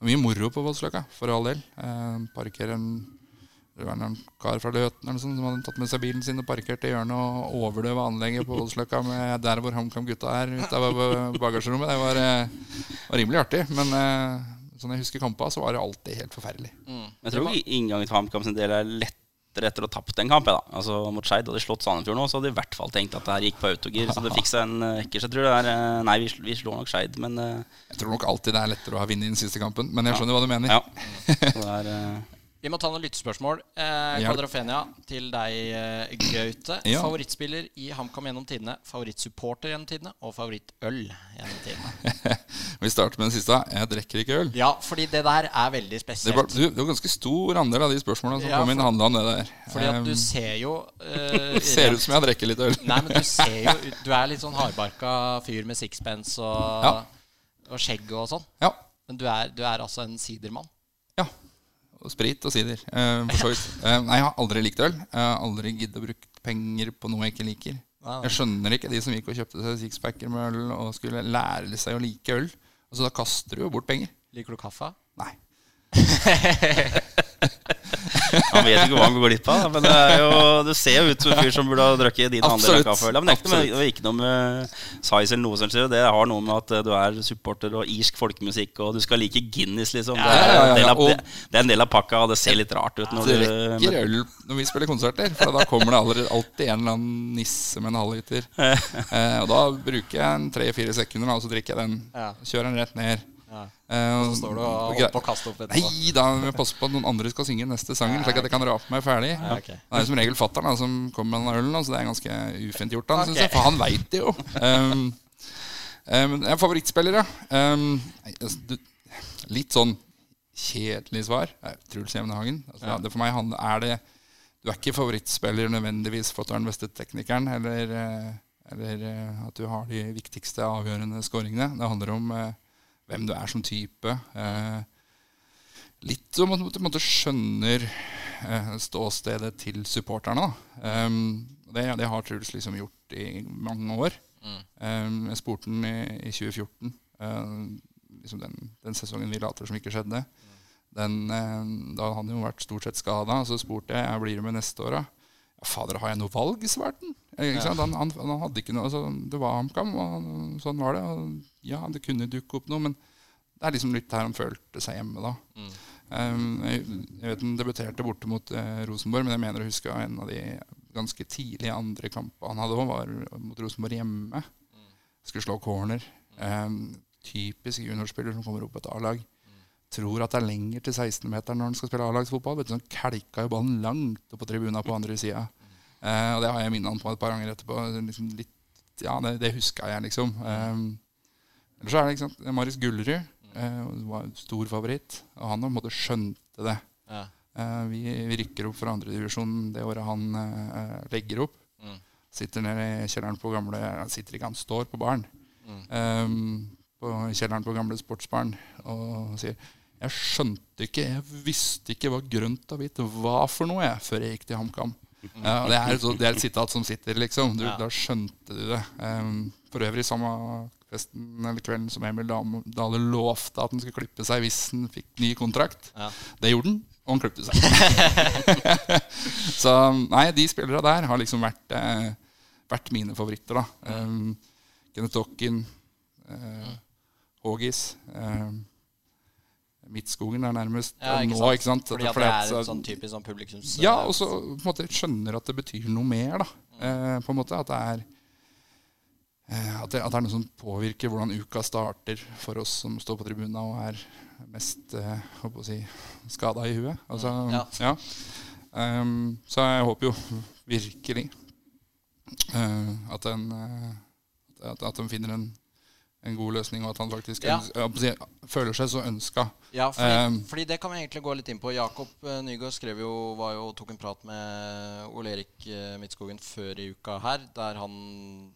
og mye moro på Voldsløkka, for all del. Eh, parkere en det var en kar fra Løten eller sånt, som hadde tatt med seg bilen sin og parkert i hjørnet og overdøva anlegget på Voldsløkka med der hvor HamKam-gutta er, ute av bagasjerommet. Det var, eh, var rimelig artig. Men eh, sånn jeg husker kampa, så var det alltid helt forferdelig. mm. Jeg tror ikke inngangen til HamKam sin del er lett etter å ha tapt en kamp. Ja, da. Altså Mot Skeid hadde slått Sandefjord nå, så hadde de i hvert fall tenkt at det her gikk på autogir. Så det fikk seg en ekkers. Jeg tror det er Nei, vi, vi slår nok Skeid, men Jeg tror nok alltid det er lettere å ha vunnet i den siste kampen, men jeg skjønner hva du mener. ja. Så det er, Vi må ta noen lyttespørsmål. Eh, Kvadrofenia, til deg, eh, Gaute. Ja. Favorittspiller i HamKam gjennom tidene, favorittsupporter gjennom tidene og favorittøl gjennom tidene. Vi starter med den siste. Jeg drikker ikke øl. Ja, fordi det der er veldig Det spesielt. var, du, det var ganske stor andel av de spørsmålene som Ja, kom inn, handla om det der. Fordi at du ser jo eh, ser ut som jeg drikker litt øl. Nei, men du ser jo Du er litt sånn hardbarka fyr med sixpence og, Ja. og skjegg og sånn. Ja. Men du er, du er altså en sidermann. Sprit og sider. Uh, nei, jeg har aldri likt øl. Jeg har aldri giddet å bruke penger på noe jeg ikke liker. Jeg skjønner ikke de som gikk og kjøpte seg sixpacker med øl og skulle lære seg å like øl. Altså, Da kaster du jo bort penger. Liker du kaffe? Nei. Han vet ikke hva han går glipp av. Men det, er jo, det ser jo ut som en fyr som burde ha drukket din andel av Absolutt. kaffe. Men det er ikke, noe med, Absolutt. det ikke noe med size eller noe sånt. Det har noe med at eh, du er supporter og irsk folkemusikk, og du skal like Guinness, liksom. Det er, Ja, ja, av, det, det er en del av pakka, og det ser litt rart ut. Når du, rekker øl når vi spiller konserter. For da kommer det allerede, alltid en eller annen nisse med en halvliter. Eh, og da bruker jeg en tre-fire sekunder, og så drikker jeg den. Kjører den rett ned. Ja. og Så står du og holder på å kaste opp etterpå. Nei, da jeg passe på at noen andre skal synge neste sangen, slik at jeg kan rape meg ferdig. Ja, okay. Det er som regel fatter'n som kommer med den ølen, så det er ganske ufint gjort. Han, okay. jeg, For han veit det jo. Um, um, jeg er favorittspiller, ja. Um, litt sånn kjedelig svar. Truls Jevnehagen. Altså, Ja. det for meg han, er det Du er ikke favorittspiller nødvendigvis for at du er den beste teknikeren, eller, eh, eller eh, at du har de viktigste avgjørende skåringene. Det handler om eh, hvem du er som type. Eh, litt som at du måte skjønner eh, ståstedet til supporterne. Um, det, det har Truls liksom gjort i mange år. Um, jeg spurte han i, i 2014, eh, liksom den, den sesongen vi later som ikke skjedde. Den, da hadde han jo vært stort sett skada. Så spurte jeg jeg blir med neste år. Ja, fader, har jeg noe valg, svarte han. Eh? Han, han, han hadde ikke noe, altså, Det var HamKam, og sånn var det. Og ja, det kunne dukke opp noe, men det er liksom litt her han følte seg hjemme da. Um, jeg, jeg vet Han debuterte borte mot eh, Rosenborg, men jeg mener å huske en av de ganske tidlige andre kampene han hadde òg, var mot Rosenborg hjemme. Skulle slå corner. Um, typisk juniorspiller som kommer opp på et A-lag. Tror at det er lenger til 16-meteren når han skal spille A-lagsfotball. Sånn, kelka jo ballen langt opp på tribuna på andre sida. Eh, og det har jeg minnet han på et par ganger etterpå. Liksom litt, ja, det, det huska jeg, liksom. Um, Ellers så er det ikke sant, Marius Gullerud eh, var stor favoritt. Og han på en måte skjønte det. Ja. Eh, vi, vi rykker opp fra andredivisjon det året han legger opp. Mm. Sitter nede i kjelleren på gamle Han sitter ikke, han står på baren. Mm. Eh, på kjelleren på gamle sportsbaren og sier Jeg skjønte ikke, jeg visste ikke hva grønt og hvitt var for noe jeg, før jeg gikk til HamKam. Ja, det, er så- det er et sitat som sitter, liksom. Du, Ja. Da skjønte du det. Um, for øvrig samme festen eller kvelden som Emil Dale lovte at han skulle klippe seg hvis han fikk ny kontrakt. Ja. Det gjorde han, og han klippte seg. så nei, de spillere der har liksom vært, eh, vært mine favoritter, da. Um, Kenneth Dokken, eh, Hågis eh, Midtskogen er nærmest Ja, ikke nå, ikke sant? Fordi at Fordi det er et sånn typisk sånn publikums... ja, og så på en måte skjønner at det betyr noe mer, da. Eh, på en måte At det er eh, at, det, at det er noe som påvirker hvordan uka starter for oss som står på tribuna og er mest eh, å si, skada i huet. Altså, Ja. ja. Um, så jeg håper jo virkelig uh, at den uh, at, at de finner en, en god løsning, og at han faktisk Ja. øns- jeg holdt på å si, føler seg så ønska. Ja, fordi, Um, fordi det kan vi egentlig gå litt inn på. Jakob eh, Nygaard skrev jo, var jo, tok en prat med Ole Erik eh, Midtskogen før i uka her, der han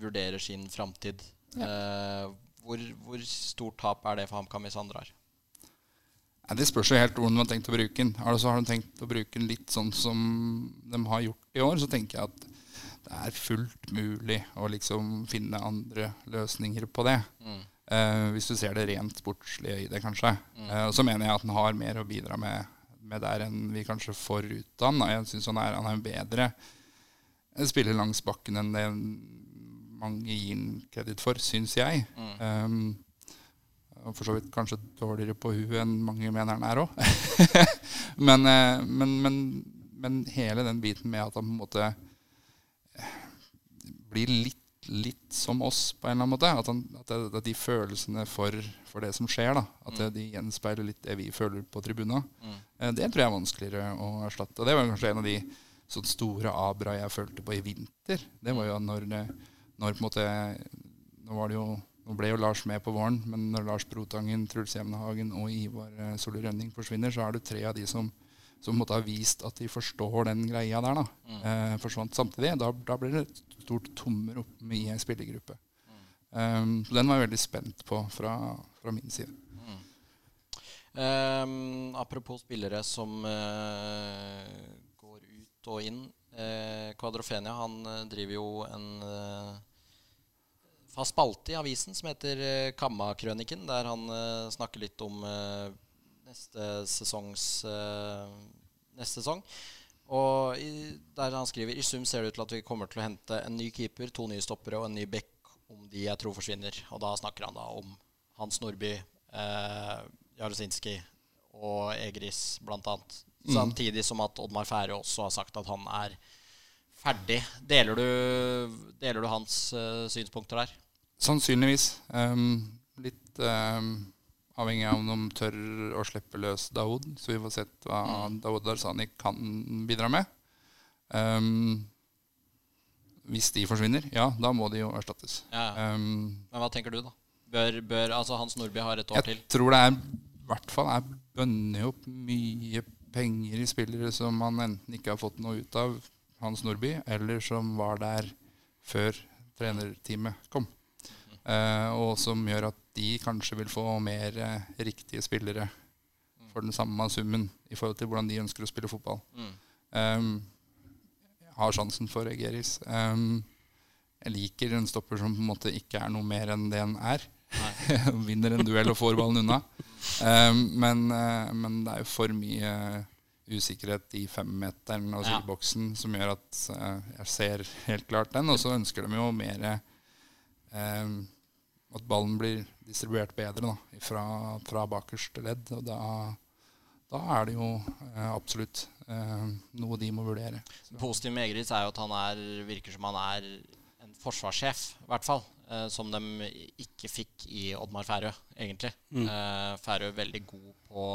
vurderer sin framtid. Eh, hvor, hvor stort tap er det for HamKam hvis han drar? Ja, det spørs jo helt hvordan de har tenkt å bruke den. Altså, har de tenkt å bruke den litt sånn som de har gjort i år, så tenker jeg at det er fullt mulig å liksom finne andre løsninger på det. Eh, hvis du ser det rent sportslige i det, kanskje. Eh, og så mener jeg at han har mer å bidra med, med der enn vi kanskje får ut av han. Jeg syns han, er- han er en bedre spiller langs bakken enn det mange gir han kreditt for, syns jeg. Um, og for så vidt kanskje dårligere på huet enn mange mener han er òg. men, eh, men, men, men hele den biten med at han på en måte eh, blir litt, litt som oss på en eller annen måte. At, han, at, det, at de følelsene for, for, det som skjer, da, at mm. de gjenspeiler litt det vi føler på tribuna, mm. det tror jeg er vanskeligere å erstatte. Og det var kanskje en av de sånn store abra jeg følte på i vinter. Det var jo når, når på en måte Nå var det jo nå ble jo Lars med på våren, men når Lars Brotangen, Truls Jevnehagen og Ivar eh, Solli Rønning forsvinner, så er det tre av de som, som måtte ha vist at de forstår den greia der, da. Mm. Eh, forsvant samtidig. Da, da, blir det et stort tomrom i ei spillergruppe. Mm. Um, så den var jeg veldig spent på fra, fra min side. Mm. Um, apropos spillere som uh, går ut og inn. Uh, han uh, driver jo en fast spalte i avisen som heter uh, Kammakrøniken, der han uh, snakker litt om uh, neste sesongs neste sesong. Og i, der han skriver i sum ser det ut til at vi kommer til å hente en ny keeper, to nye stoppere og en ny back om de jeg tror forsvinner. Og da snakker han da om Hans Nordby, eh, Jarosinski og Egris bl.a. Mm. Samtidig som at Oddmar Fære også har sagt at han er ferdig. Deler du, deler du hans uh, synspunkter der? Sannsynligvis. Um, litt um, avhengig av om de tør å slippe løs Daoud. Så vi får sett hva mm. Daoud Darzani kan bidra med. Um, hvis de forsvinner, ja, da må de jo erstattes. Ja. Um, Men hva tenker du, da? Bør, bør altså Hans Nordby ha et år jeg til? Jeg tror det er i hvert fall er bundet opp mye penger i spillere som man enten ikke har fått noe ut av, Hans Nordby, eller som var der før trenerteamet kom. Uh, og som gjør at de kanskje vil få mer uh, riktige spillere for den samme summen i forhold til hvordan de ønsker å spille fotball. Mm. Um, har sjansen for Egeris. Um, jeg liker en stopper som på en måte ikke er noe mer enn det en er. Vinner en duell og får ballen unna. Um, men, uh, men, det er jo for mye usikkerhet i femmeteren og sideboksen ja. som gjør at jeg ser helt klart den. Og så ønsker de jo mer um, at ballen blir distribuert bedre da, fra, fra bakerste ledd. Og da, da, er det jo eh, absolutt eh, noe de må vurdere. Det positive med Egeris er jo at han er, virker som han er en forsvarssjef, i hvert fall. Eh, som de ikke fikk i Oddmar Færø, egentlig. Mm. Eh, Færø er veldig god på,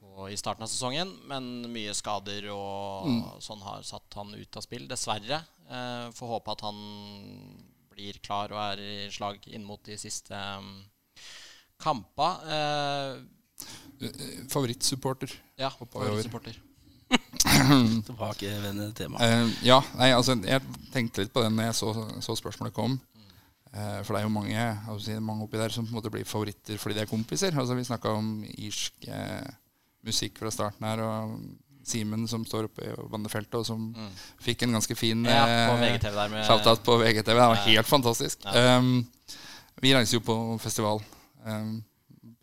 på, i starten av sesongen, men mye skader og mm. sånn har satt han ut av spill, dessverre. Eh, får håpe at han blir klar og er i slag inn mot de siste um, kampene. Uh, favorittsupporter. Ja, favorittsupporter. Tilbakevendende tema. Uh, ja, nei, altså, jeg tenkte litt på den når jeg så, så spørsmålet kom. Uh, for det er jo mange, si, mange oppi der som på en måte blir favoritter fordi de er kompiser. Altså, vi snakka om irsk eh, musikk fra starten her. og Simen som står oppe i bandefeltet, og som mm. fikk en ganske fin ja, på eh, VGTV der med, på VGTV. Det var helt fantastisk. Ja. Um, vi reiser jo på festival um,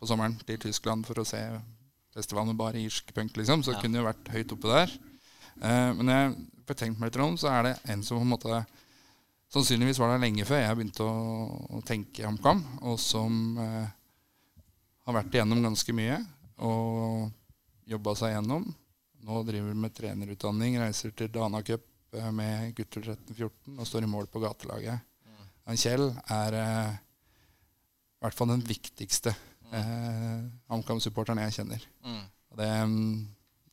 på sommeren til Tyskland for å se festival med bare irsk punk, liksom. Så ja. kunne jo vært høyt oppe der. Uh, men jeg har tenkt meg litt om, så er det en som på en måte Sannsynligvis var det lenge før jeg begynte å, å tenke HamKam, og som uh, har vært igjennom ganske mye og jobba seg gjennom. Nå driver vi med trenerutdanning, reiser til Dana Cup eh, med gutter 13-14 og står i mål på gatelaget. Mm. Kjell er eh, i hvert fall den viktigste eh, HamKam-supporteren jeg kjenner. Mm. Det, mm,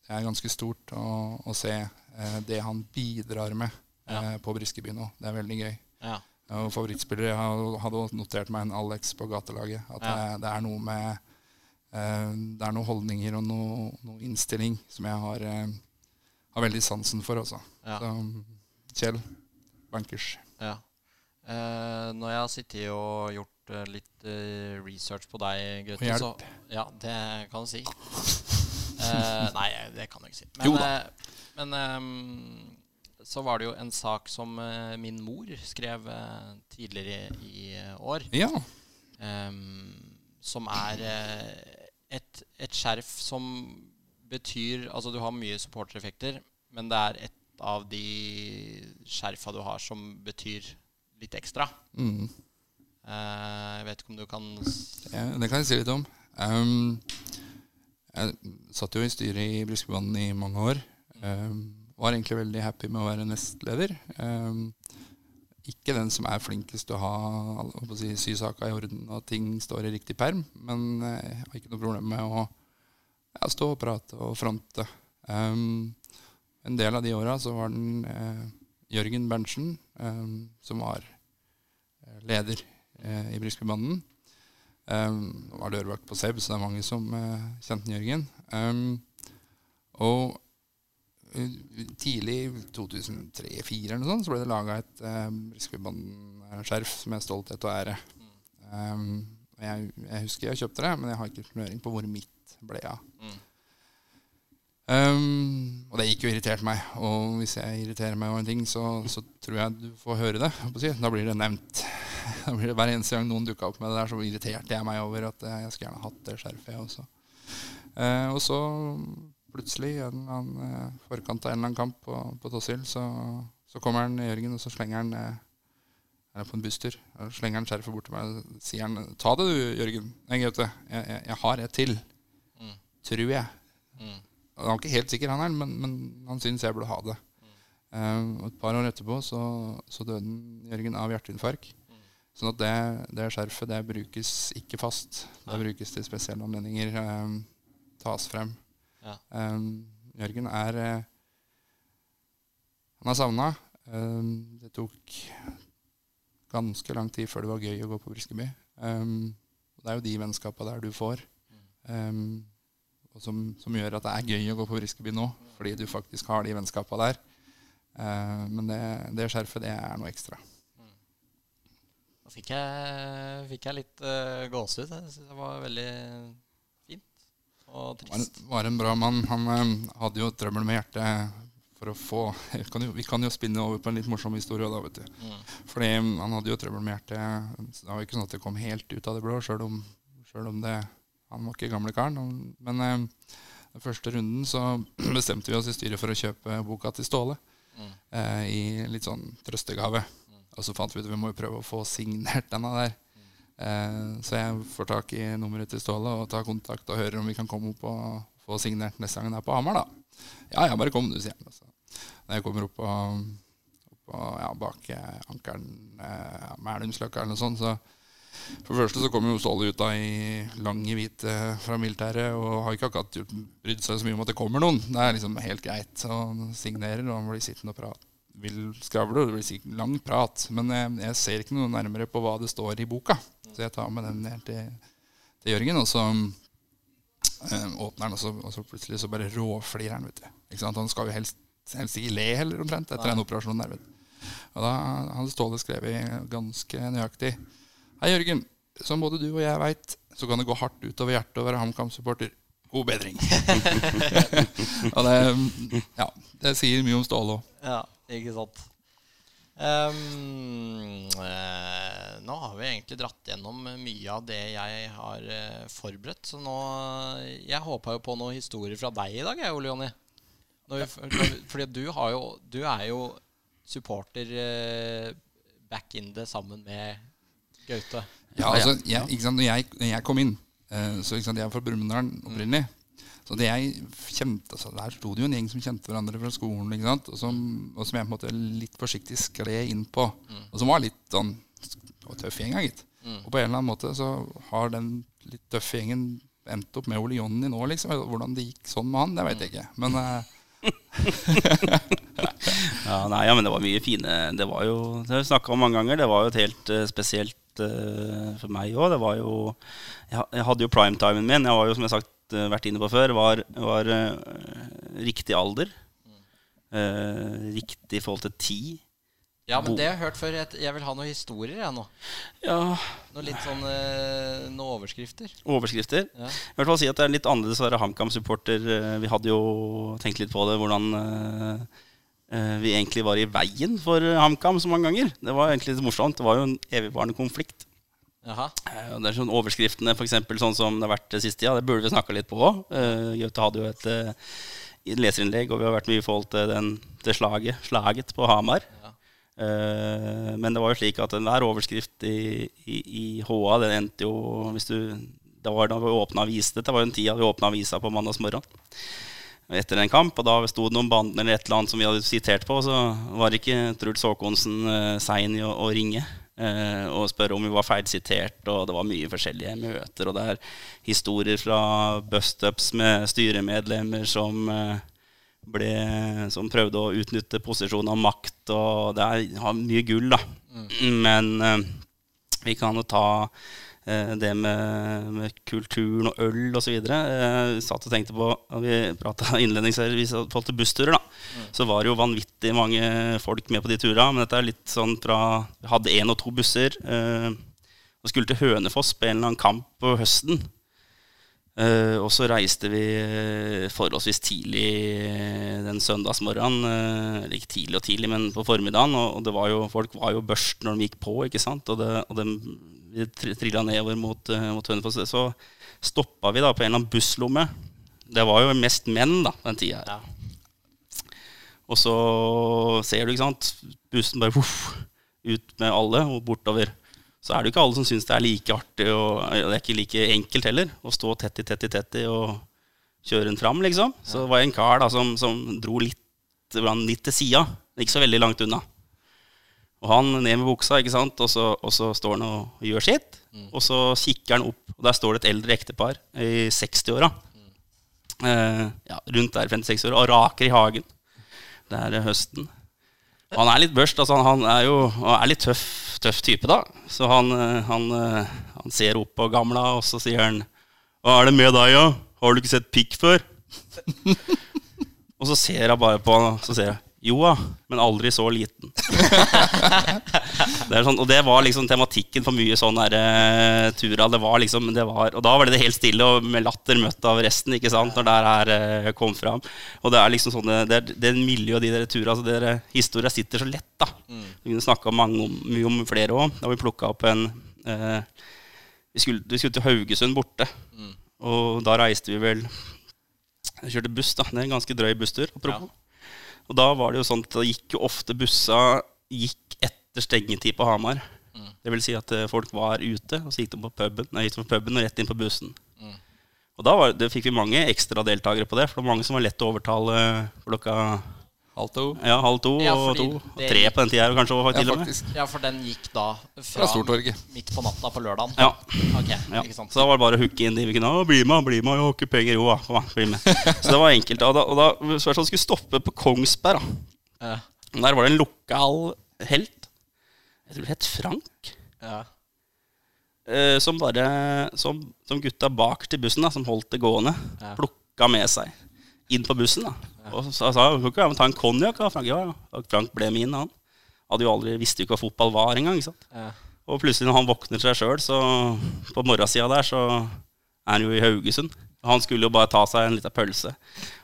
det, er ganske stort å, å se eh, det han bidrar med ja. eh, på Briskeby nå. Det er veldig gøy. Ja. Og favorittspillere hadde notert meg en Alex på gatelaget. At ja. det, det, er noe med det er noen holdninger og noe, noe innstilling som jeg har, eh, har veldig sansen for. Også. Ja. Så Kjell, bankers. Ja. Eh, når jeg har sittet og gjort uh, litt uh, research på deg, Gutte, så Ja, det kan du si. eh, nei, det kan jeg ikke si. Men, jo da. men um, så var det jo en sak som uh, min mor skrev tidligere i år. Ja. Um, som er et, et, skjerf som betyr Altså, du har mye supportereffekter, men det er et av de skjerfa du har som betyr litt ekstra. Mm. Uh, jeg vet ikke om du kan ja, Det kan jeg si litt om. Um, jeg satt jo i styret i Bruskebanen i mange år. var egentlig veldig happy med å være nestleder. Ikke den som er flinkest til å ha si, sysaka i orden og ting står i riktig perm, men jeg har ikke noe problem med å ja, stå og prate og fronte. Um, en del av de åra så var den eh, Jørgen Berntsen, um, som var leder eh, i Briskebybanden. Um, var dørvakt på Seb, så det er mange som eh, kjente Jørgen. Um, og tidlig, 2003-2004 eller noe sånt, så ble det laga et Briskebybanden-skjerf som er stolthet og ære. Um, jeg, jeg, husker jeg kjøpte det, men jeg har ikke snøring på hvor mitt ble av. Mm. Um, og det gikk jo irritert meg. Og hvis jeg irriterer meg over en ting, så, så tror jeg du får høre det. Da blir det nevnt. Da blir det Hver eneste gang noen dukka opp med det der, så irriterte jeg meg over at jeg skulle gjerne hatt det skjerfet, jeg også. Uh, og så plutselig, en annen uh, forkant av en eller annen kamp på, på Tossil, så, så, kommer han Jørgen, og så slenger han uh, er på en busstur. Og slenger han skjerfet bort til meg og sier han, 'Ta det du, Jørgen. Jeg, Jeg, jeg, jeg, har et til. Mm. Tror jeg.' Mm. Han var ikke helt sikker, han her, men, men han syns jeg burde ha det. Mm. Uh, et par år etterpå så, så døde Jørgen av hjerteinfarkt. Mm. Sånn at det, det skjerfet det brukes ikke fast. Det Nei. brukes til spesielle anledninger. Um, tas frem. Ja. Um, Jørgen er uh, Han er savna. Um, det tok ganske lang tid før det var gøy å gå på Briskeby. Um, det er jo de vennskapa der du får. Og som, som, gjør at det er gøy å gå på Briskeby nå, fordi du faktisk har de vennskapa der. Uh, men det, det, skjerfet, det er noe ekstra. Fikk jeg, fikk jeg litt uh, gåsehud. Jeg det var veldig og trist. Var, var en bra mann. Han um, hadde jo trøbbel med hjertet for å få kan jo, Vi kan jo spinne over på en litt morsom historie da, vet du. Mm. Fordi han hadde jo trøbbel med hjertet. Det var jo ikke sånn at det kom helt ut av det blå, sjøl om, om det han var ikke gamle karen. Men eh, den første runden så bestemte vi oss i styret for å kjøpe boka til Ståle. Mm. Eh, I litt sånn trøstegave. Mm. Og så fant vi ut at vi må jo prøve å få signert denne der. Eh, så jeg får tak i nummeret til Ståle og tar kontakt og hører om vi kan komme opp og få signert neste gang den er på Hamar. da. Ja, ja, bare kom du, sier han. Altså. Når jeg kommer opp på, opp på ja, bak ankeren, eh, Mælumsløkka eller noe sånt, så for det første så kommer jo Ståle ut da i lange hvite fra militæret og har ikke akkurat brydd seg så mye om at det kommer noen. Det er liksom helt greit. Han signerer, og han blir sittende og prate. Vil skravle, og det blir sikkert lang prat. Men jeg, jeg, ser ikke noe nærmere på hva det står i boka. Så jeg tar med den ned til, til Jørgen, og så øh, åpner han, og så, og så, plutselig så bare råflirer han. vet du. Ikke sant? Han skal jo helst, helst ikke le heller, omtrent, etter en operasjon der. vet du. Og da hadde Ståle skrevet ganske nøyaktig Hei, Jørgen. Som både du og jeg veit, så kan det gå hardt utover hjertet å være HamKam-supporter. God bedring. og det, ja, det sier mye om Ståle òg. Ja, ikke sant. Um, uh, nå har vi egentlig dratt gjennom mye av det jeg har uh, forberedt. Så nå Jeg håpa jo på noen historier fra deg i dag, jeg, Ole Jonny. Fordi du, har jo, du er jo supporter uh, back in det sammen med Gaute. Ja, altså, jeg, ikke sant, når, jeg, når jeg kom inn uh, så ikke sant, Jeg er fra Brumunddal opprinnelig. Så det jeg kjente, altså, Der sto det jo en gjeng som kjente hverandre fra skolen. ikke sant? Og som, og som jeg på en måte litt forsiktig skled inn på. Mm. Og som var litt sånn tøff gjeng, gitt. Mm. Og på en eller annen måte så har den litt tøffe gjengen endt opp med Ole Jonny nå, liksom. Hvordan det gikk sånn med han, det vet jeg ikke. Men uh, ja, nei, ja, men det var mye fine Det var jo Det har vi snakka om mange ganger. Det var jo et helt uh, spesielt uh, for meg òg. Det var jo jeg, jeg, hadde jo primetimen min. Jeg var jo, som jeg har sagt, uh, vært inne på før, var, var riktig alder. riktig i forhold til tid. Ja, men det har jeg hørt før. Jeg vil ha noen historier, jeg nå. Ja. Noe litt sånn Noen overskrifter. Overskrifter? Ja. I hvert fall si at det er litt annerledes å være HamKam-supporter. Vi hadde jo tenkt litt på det, hvordan Eh, vi egentlig var i veien for HamKam så mange ganger. Det var egentlig litt morsomt. Det var jo en evigvarende konflikt. Jaha. Eh, det er sånn Overskriftene eksempel, sånn som det har vært det siste tida, det burde vi snakka litt på òg. Gaute hadde jo et leserinnlegg, og vi har vært mye i forhold til den, det slaget, slaget på Hamar. Uh, men det var jo slik at enhver overskrift i, i, i, HA, den endte jo hvis du, Det var da vi åpna avis. Dette var jo en tid da vi åpna avisa på mandagsmorgen. etter en kamp. Og da sto det noen bander eller et eller annet som vi hadde sitert på, så var ikke Truls Håkonsen uh, sein i å, å ringe. Uh, og spørre om vi var feilsitert, og det var mye forskjellige møter. Og det er historier fra bustups med styremedlemmer som, uh, ble, som prøvde å utnytte posisjonen av makt. Og det er, har mye gull, da. Mm. Men vi kan jo ta Eh, det med, med, kulturen og øl osv. Eh, satt og tenkte på Vi prata innledningsvis om bussturer. da mm. Så var det jo vanvittig mange folk med på de turene. Men dette er litt sånn fra Vi hadde én og to busser. Eh, og skulle til Hønefoss på en eller annen kamp på høsten. Uh, og så reiste vi forholdsvis tidlig den søndagsmorgenen. Uh, ikke tidlig og tidlig, men på formiddagen. Og, var jo, folk var jo børst når de gikk på. ikke sant? Og, det, og de vi trilla nedover mot, mot Hønefoss, så stoppa vi da på en eller annen busslomme. Det var jo mest menn da, den tida her. Ja. Og så ser du, ikke sant, bussen bare voff, ut med alle og bortover. Så er det jo ikke alle som syns det er like artig, og det er ikke like enkelt heller, å stå tett i tett i tett i og kjøre den fram, liksom. Så det var en kar da som, som dro litt, litt til sida, ikke så veldig langt unna. Og han ned med buksa, ikke sant? Og, så, og så står han og gjør sitt. Mm. Og så kikker han opp, og der står det et eldre ektepar i 60-åra. Mm. Eh, ja, rundt der 56 år, og raker i hagen. Det er høsten. Han er litt børst. Altså han er jo er litt tøff, tøff, type, da. Så han, eh, han, eh, han, ser opp på gamla, og så sier han Hva er det med deg, ja? Har du ikke sett pikk før? og så ser jeg bare på han, og så ser jeg jo da, men aldri så liten. det sånn, og det var liksom tematikken for mye sånn der, uh, tura. Det var liksom, det var, og da var det, det helt stille og med latter møtt av resten ikke sant, når det her uh, kom fram. Og det er liksom sånn, det, er, det miljøet de der turene altså der Historia sitter så lett. da. Mm. Vi kunne snakka mye om flere òg. Da vi plukka opp en uh, vi, skulle, vi, skulle, til Haugesund borte. Mm. Og da reiste vi vel Jeg kjørte buss, da. Det er en ganske drøy busstur. apropos. Ja. Og da var det jo sånn at da gikk jo ofte bussa gikk etter stengetid på Hamar. Mm. Det vil si at eh, folk var ute, og så gikk de på puben, nei, på puben og rett inn på bussen. Mm. Og da var, det, fikk vi mange ekstra deltakere på det, for det var mange som var lett å overtale klokka Halv to? Ja, halv to ja, og to. Og tre på den tida kanskje. Også, ja, faktisk. ja, for den gikk da fra, fra midt på natta på lørdagen? Ja. Okay, ja. Så da var det bare å hooke inn de vi kunne. 'Bli med, bli med, jeg har ikke penger, jo Kom bli med. Så det var enkelt. Og da, og da så jeg skulle stoppe på Kongsberg. Da. Ja. Der var det en lokal helt. Jeg tror det het Frank. Ja. Eh, som bare som, som, gutta bak til bussen, da, som holdt det gående, ja. plukka med seg inn på bussen. da Og så sa kan ikke ta en konjakk. Frank, ja, ja. Frank ble min, han. Hadde jo aldri, Visste jo ikke hva fotball var engang. Ja. Og plutselig når han våkner seg sjøl, så på morgensida der, så er han jo i Haugesund. Han skulle jo bare ta seg en liten pølse.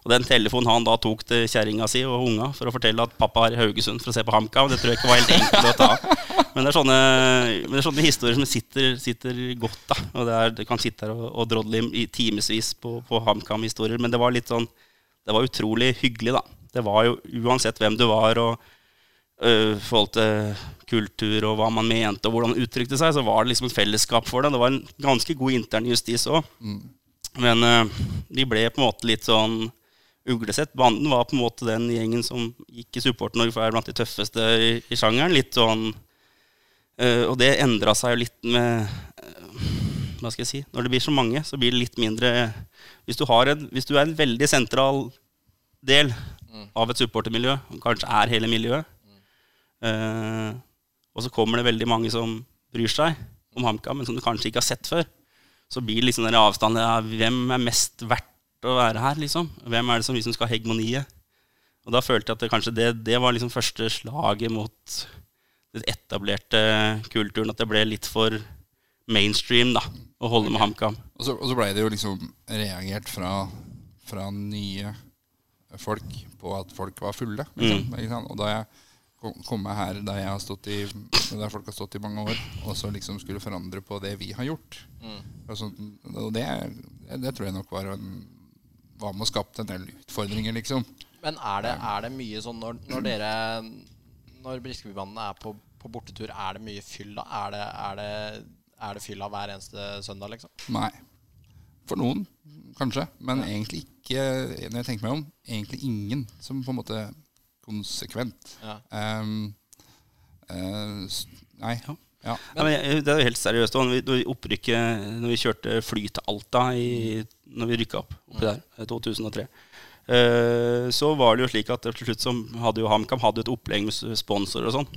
Og den telefonen han da tok til kjerringa si og unga for å fortelle at pappa er i Haugesund for å se på HamKam, det tror jeg ikke var helt enkelt å ta. Men det er sånne, det er sånne historier som sitter, sitter godt. da Og det, er, det kan sitte her og, og drodle i timevis på, på HamKam-historier. Men det var litt sånn det var utrolig hyggelig, da. Det var jo uansett hvem du var, og uh, forhold til kultur og hva man mente, og hvordan man uttrykte seg, så var det liksom et fellesskap for det. Det var en ganske god intern justis òg. Mm. Men uh, vi ble på en måte litt sånn uglesett. Banden var på en måte den gjengen som gikk i Support-Norge for å være blant de tøffeste i, i sjangeren. Litt sånn uh, Og det endra seg jo litt med Hva skal jeg si Når det blir så mange, så blir det litt mindre hvis du, en, hvis du, er en veldig sentral del mm. av et supportermiljø, kanskje er hele miljøet, mm. eh, og så kommer det veldig mange som bryr seg om HamKam, men som du kanskje ikke har sett før, så blir det liksom den avstanden ja, Hvem er mest verdt å være her, liksom? Hvem er det som liksom skal ha hegemoniet? Og da følte jeg at det, kanskje det, det var liksom første slaget mot den etablerte kulturen. At det ble litt for mainstream da, å holde med HamKam. Og så, og så ble det jo liksom reagert fra, fra, nye folk på at folk var fulle. Liksom, mm. Og da jeg kom, meg her der, jeg har stått i, der folk har stått i mange år, og så liksom skulle forandre på det vi har gjort mm. Og, så, og det, det, tror jeg nok var en, var med å skape en del utfordringer, liksom. Men er det, er det mye sånn når, når dere Når Briskebybanen er på, på bortetur, er det mye fyll da? Er det, er det er det fylla hver eneste søndag, liksom? Nei. For noen, kanskje. Men egentlig ikke, når jeg tenker meg om, egentlig ingen som på en måte konsekvent. Ja. Um, uh, nei. Ja. Ja. Ja, men det er jo helt seriøst. Når vi, når vi, opprykket, når vi kjørte fly til Alta i, Når vi rykka opp oppi der, eh, 2003, uh, så var det jo slik at til slutt så hadde jo HamKam hadde et opplegg med sponsorer og sånn.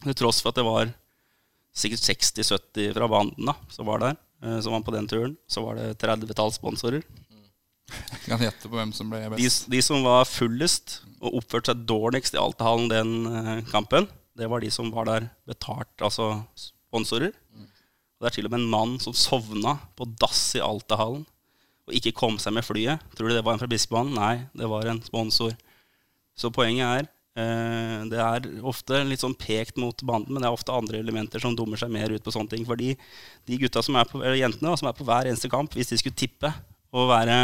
Til tross for at det var sikkert 60-70 fra banden da, som var der, eh, som var på den turen. Så var det 30-talls sponsorer. Jeg kan gjette på hvem som ble best. de som var fullest og oppførte seg dårligst i Altahallen den eh, kampen, det var de som var der betalt, altså sponsorer. Og det er til og med en mann som sovna på dass i Altahallen og ikke kom seg med flyet. Tror du det var en fra Bispebanen? Nei, det var en sponsor. Så poenget er det er ofte litt sånn pekt mot banden, men det er ofte andre elementer som dummer seg mer ut på sånne ting. Fordi de gutta som er på, eller jentene da, som er på hver eneste kamp, hvis de skulle tippe og være,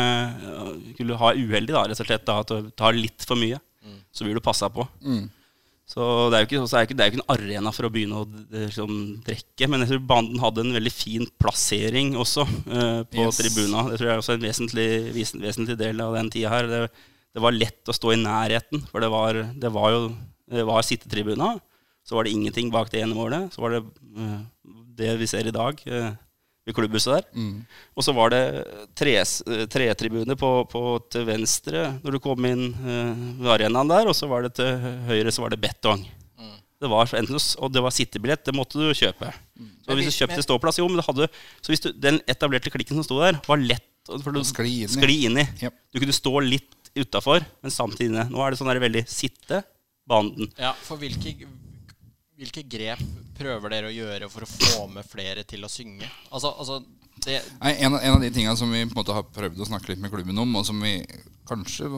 øh, skulle ha uheldig, da, rett og slett, da, at du tar litt for mye, så blir du passa på. Mm. Så det er jo ikke, så er ikke, det er jo ikke en arena for å begynne å eh, liksom, drikke. Men jeg tror banden hadde en veldig fin plassering også uh, på Yes. tribuna. Det tror jeg er også en vesentlig, vesentlig del av den tida her. Det, det var lett å stå i nærheten, for det var, det var jo det var sittetribuna. Så var det ingenting bak det ene målet. Så var det eh, det vi ser i dag eh, ved klubbhuset der. Mm. Og så var det tres- tre på, på til venstre når du kom inn eh, ved arenaen der, og så var det til høyre så var det betong. Det var enten, og det var sittebillett, det måtte du kjøpe. Så hvis du kjøpte ståplass, jo, men det hadde, så hvis du, den etablerte klikken som sto der, var lett for Å skli inn i. skli inn i. Jep. Du kunne stå litt utafor, men samtidig inne. Nå er det sånn der veldig sitte banden. Ja, for hvilke, hvilke grep prøver dere å gjøre for å få med flere til å synge? Altså, altså det, Nei, en, av- en av de tingene som vi på en måte har prøvd å snakke litt med klubben om, og som vi kanskje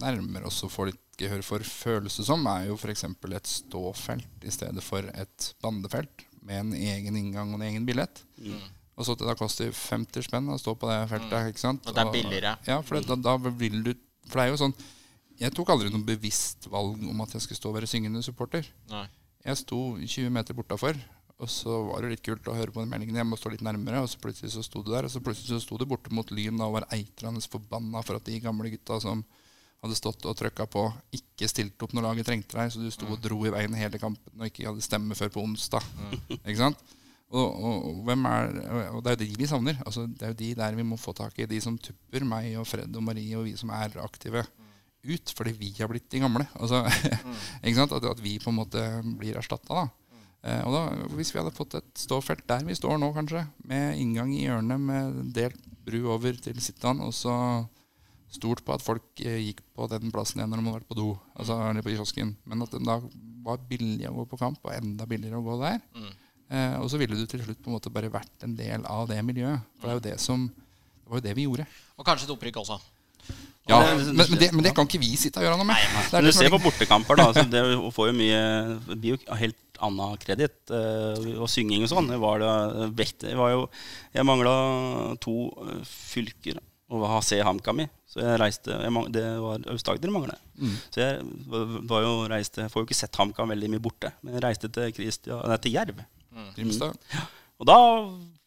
nærmer oss å få litt gehør for, føles det som, er jo f.eks. et ståfelt i stedet for et bandefelt med en egen inngang og en egen billett. Og så det koster 50 spenn å stå på det feltet. ikke sant? Og det er billigere. Ja, for det, da, da vil du For det er jo sånn Jeg tok aldri noe bevisst valg om at jeg skulle stå og være syngende supporter. nei. Jeg sto 20 meter bortafor, og så var det litt kult å høre på den meldingen. Jeg må stå litt nærmere, og så plutselig så sto du der. Og så plutselig så sto du borte mot Lyn og var eitrende forbanna for at de gamle gutta som hadde stått og trøkka på, ikke stilte opp når laget trengte deg. Så du sto og dro i veien hele kampen og ikke hadde stemme før på onsdag. Ikke sant? Og, og, og, er, og det er jo de vi savner. Altså, det er jo de der vi må få tak i. De som tupper, meg og Fred og Marie og vi som er aktive ut fordi vi har blitt de gamle. Altså, ikke sant? At, at vi på en måte blir erstatta. Da. Eh, og da, hvis vi hadde fått et ståfelt der vi står nå, kanskje, med inngang i hjørnet med delt bru over til sit-down, og så stolt på at folk eh, gikk på den plassen igjen når de hadde vært på do, altså eller på kiosken. Men at det da var billig å gå på kamp, og enda billigere å gå der. Eh, og så ville du til slutt på en måte bare vært en del av det miljøet. For det er jo det som Det var jo det vi gjorde. Og kanskje et opprykk også. Ja, men, men, det, men det kan ikke vi sitte og gjøre noe med. Det er Men du er ser på bortekamper, da. Så det får jo mye Det blir jo helt annen kreditt. eh, Og synging og sånn. Det var, det, var jo Jeg mangla to eh, fylker å ha se HamKam i. Så jeg reiste jeg, mang- Det var Aust-Agder mangla. Så jeg var- var jo reiste Får jo ikke sett HamKam veldig mye borte. Men jeg reiste til, Christia, nei, til Jerv. Grimstad. Og da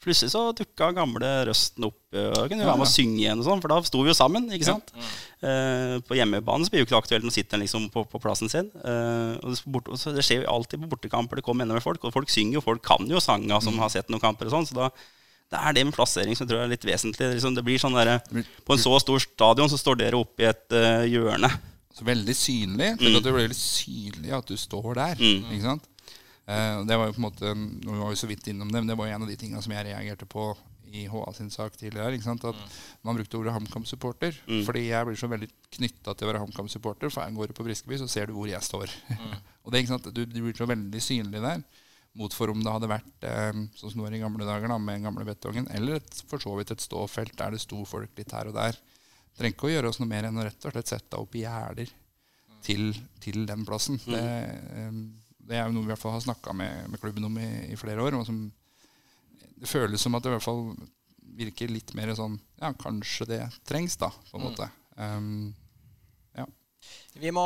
plutselig så dukka gamle Røsten opp. Da Og kunne jo være med å synge igjen, og sånn, for da sto vi jo sammen. ikke sant? Eh, på hjemmebane så blir det jo ikke aktuelt å sitter en liksom på, på plassen sin. Uh, og det, bort, og så det skjer jo alltid på bortekamper. Det kommer enda mer folk, og folk synger jo. Folk kan jo sanga som har sett noen kamper og sånn. Så da det er det med plassering som jeg tror er litt vesentlig. Liksom, det blir sånn der, På en så stor stadion så står dere oppe i et eh, hjørne. Så veldig synlig. Mm. det blir veldig synlig at du står der. Ikke sant? Eh, det var jo på en måte Nå var vi så vidt innom det, men det var jo en av de tingene som jeg reagerte på i HA sin sak tidligere. Ikke sant? At man brukte ordet HamKam-supporter. Fordi jeg blir så veldig knytta til å være HamKam-supporter. For jeg går på Briskeby, så ser du hvor jeg står. og det, ikke sant? Du, du blir så veldig synlig der. Mot for om det hadde vært eh, sånn som det var i gamle dager, da, med gamle betongen. Eller et, for så vidt et ståfelt der det sto folk litt her og der. Trenger ikke å gjøre oss noe mer enn å rett og slett sette opp gjerder til, til den plassen. Det, eh, det er noe vi i hvert fall har snakka med, med klubben om i, i flere år. Og som, det føles som at det i hvert fall virker litt mer sånn Ja, kanskje det trengs, da, på en måte. Um, ja. Vi må,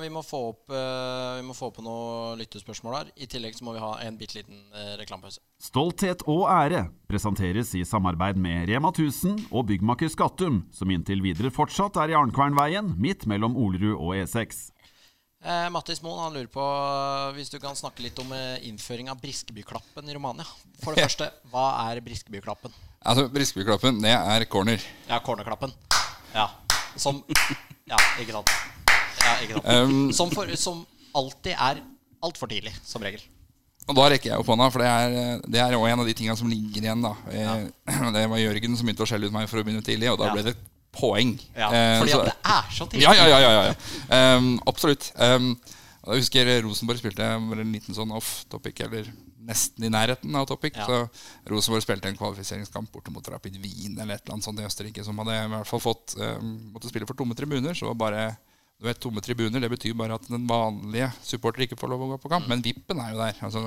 vi, må få opp, uh, vi må få opp noen lyttespørsmål her. I tillegg så må vi ha en bitte liten uh, reklamepause. Stolthet og ære presenteres i samarbeid med Rema 1000 og byggmaker Skattum, som inntil videre fortsatt er i Arnkvernveien, midt mellom Olerud og E6. Eh, Mattis Moen han lurer på hvis du kan snakke litt om innføring av Briskebyklappen i Romania. For det første, hva er Briskebyklappen? Altså, Briskebyklappen, det er corner. Ja, cornerklappen. Ja. Som Ja, ikke sant. Ja, ikke sant. Um, som, for, som alltid er altfor tidlig, som regel. Og da rekker jeg opp hånda, for det er, det er en av de tingene som ligger igjen. da ja. Det var Jørgen som begynte å skjelle ut meg for å begynne tidlig, og da ja. ble det poeng. Ja, eh, fordi at det er så tidlig. Ja, ja, ja, ja, ja. Um, absolutt. Um, jeg husker Rosenborg spilte en liten sånn off topic, eller nesten i nærheten av topic. Ja. Så Rosenborg spilte en kvalifiseringskamp borte mot Rapid Wien eller et eller annet sånt i Østerrike, som hadde i hvert fall fått um, måtte spille for tomme tribuner. Så var bare du vet, Tomme tribuner det betyr bare at den vanlige supporter ikke får lov å gå på kamp. Mm. Men vippen er jo der. altså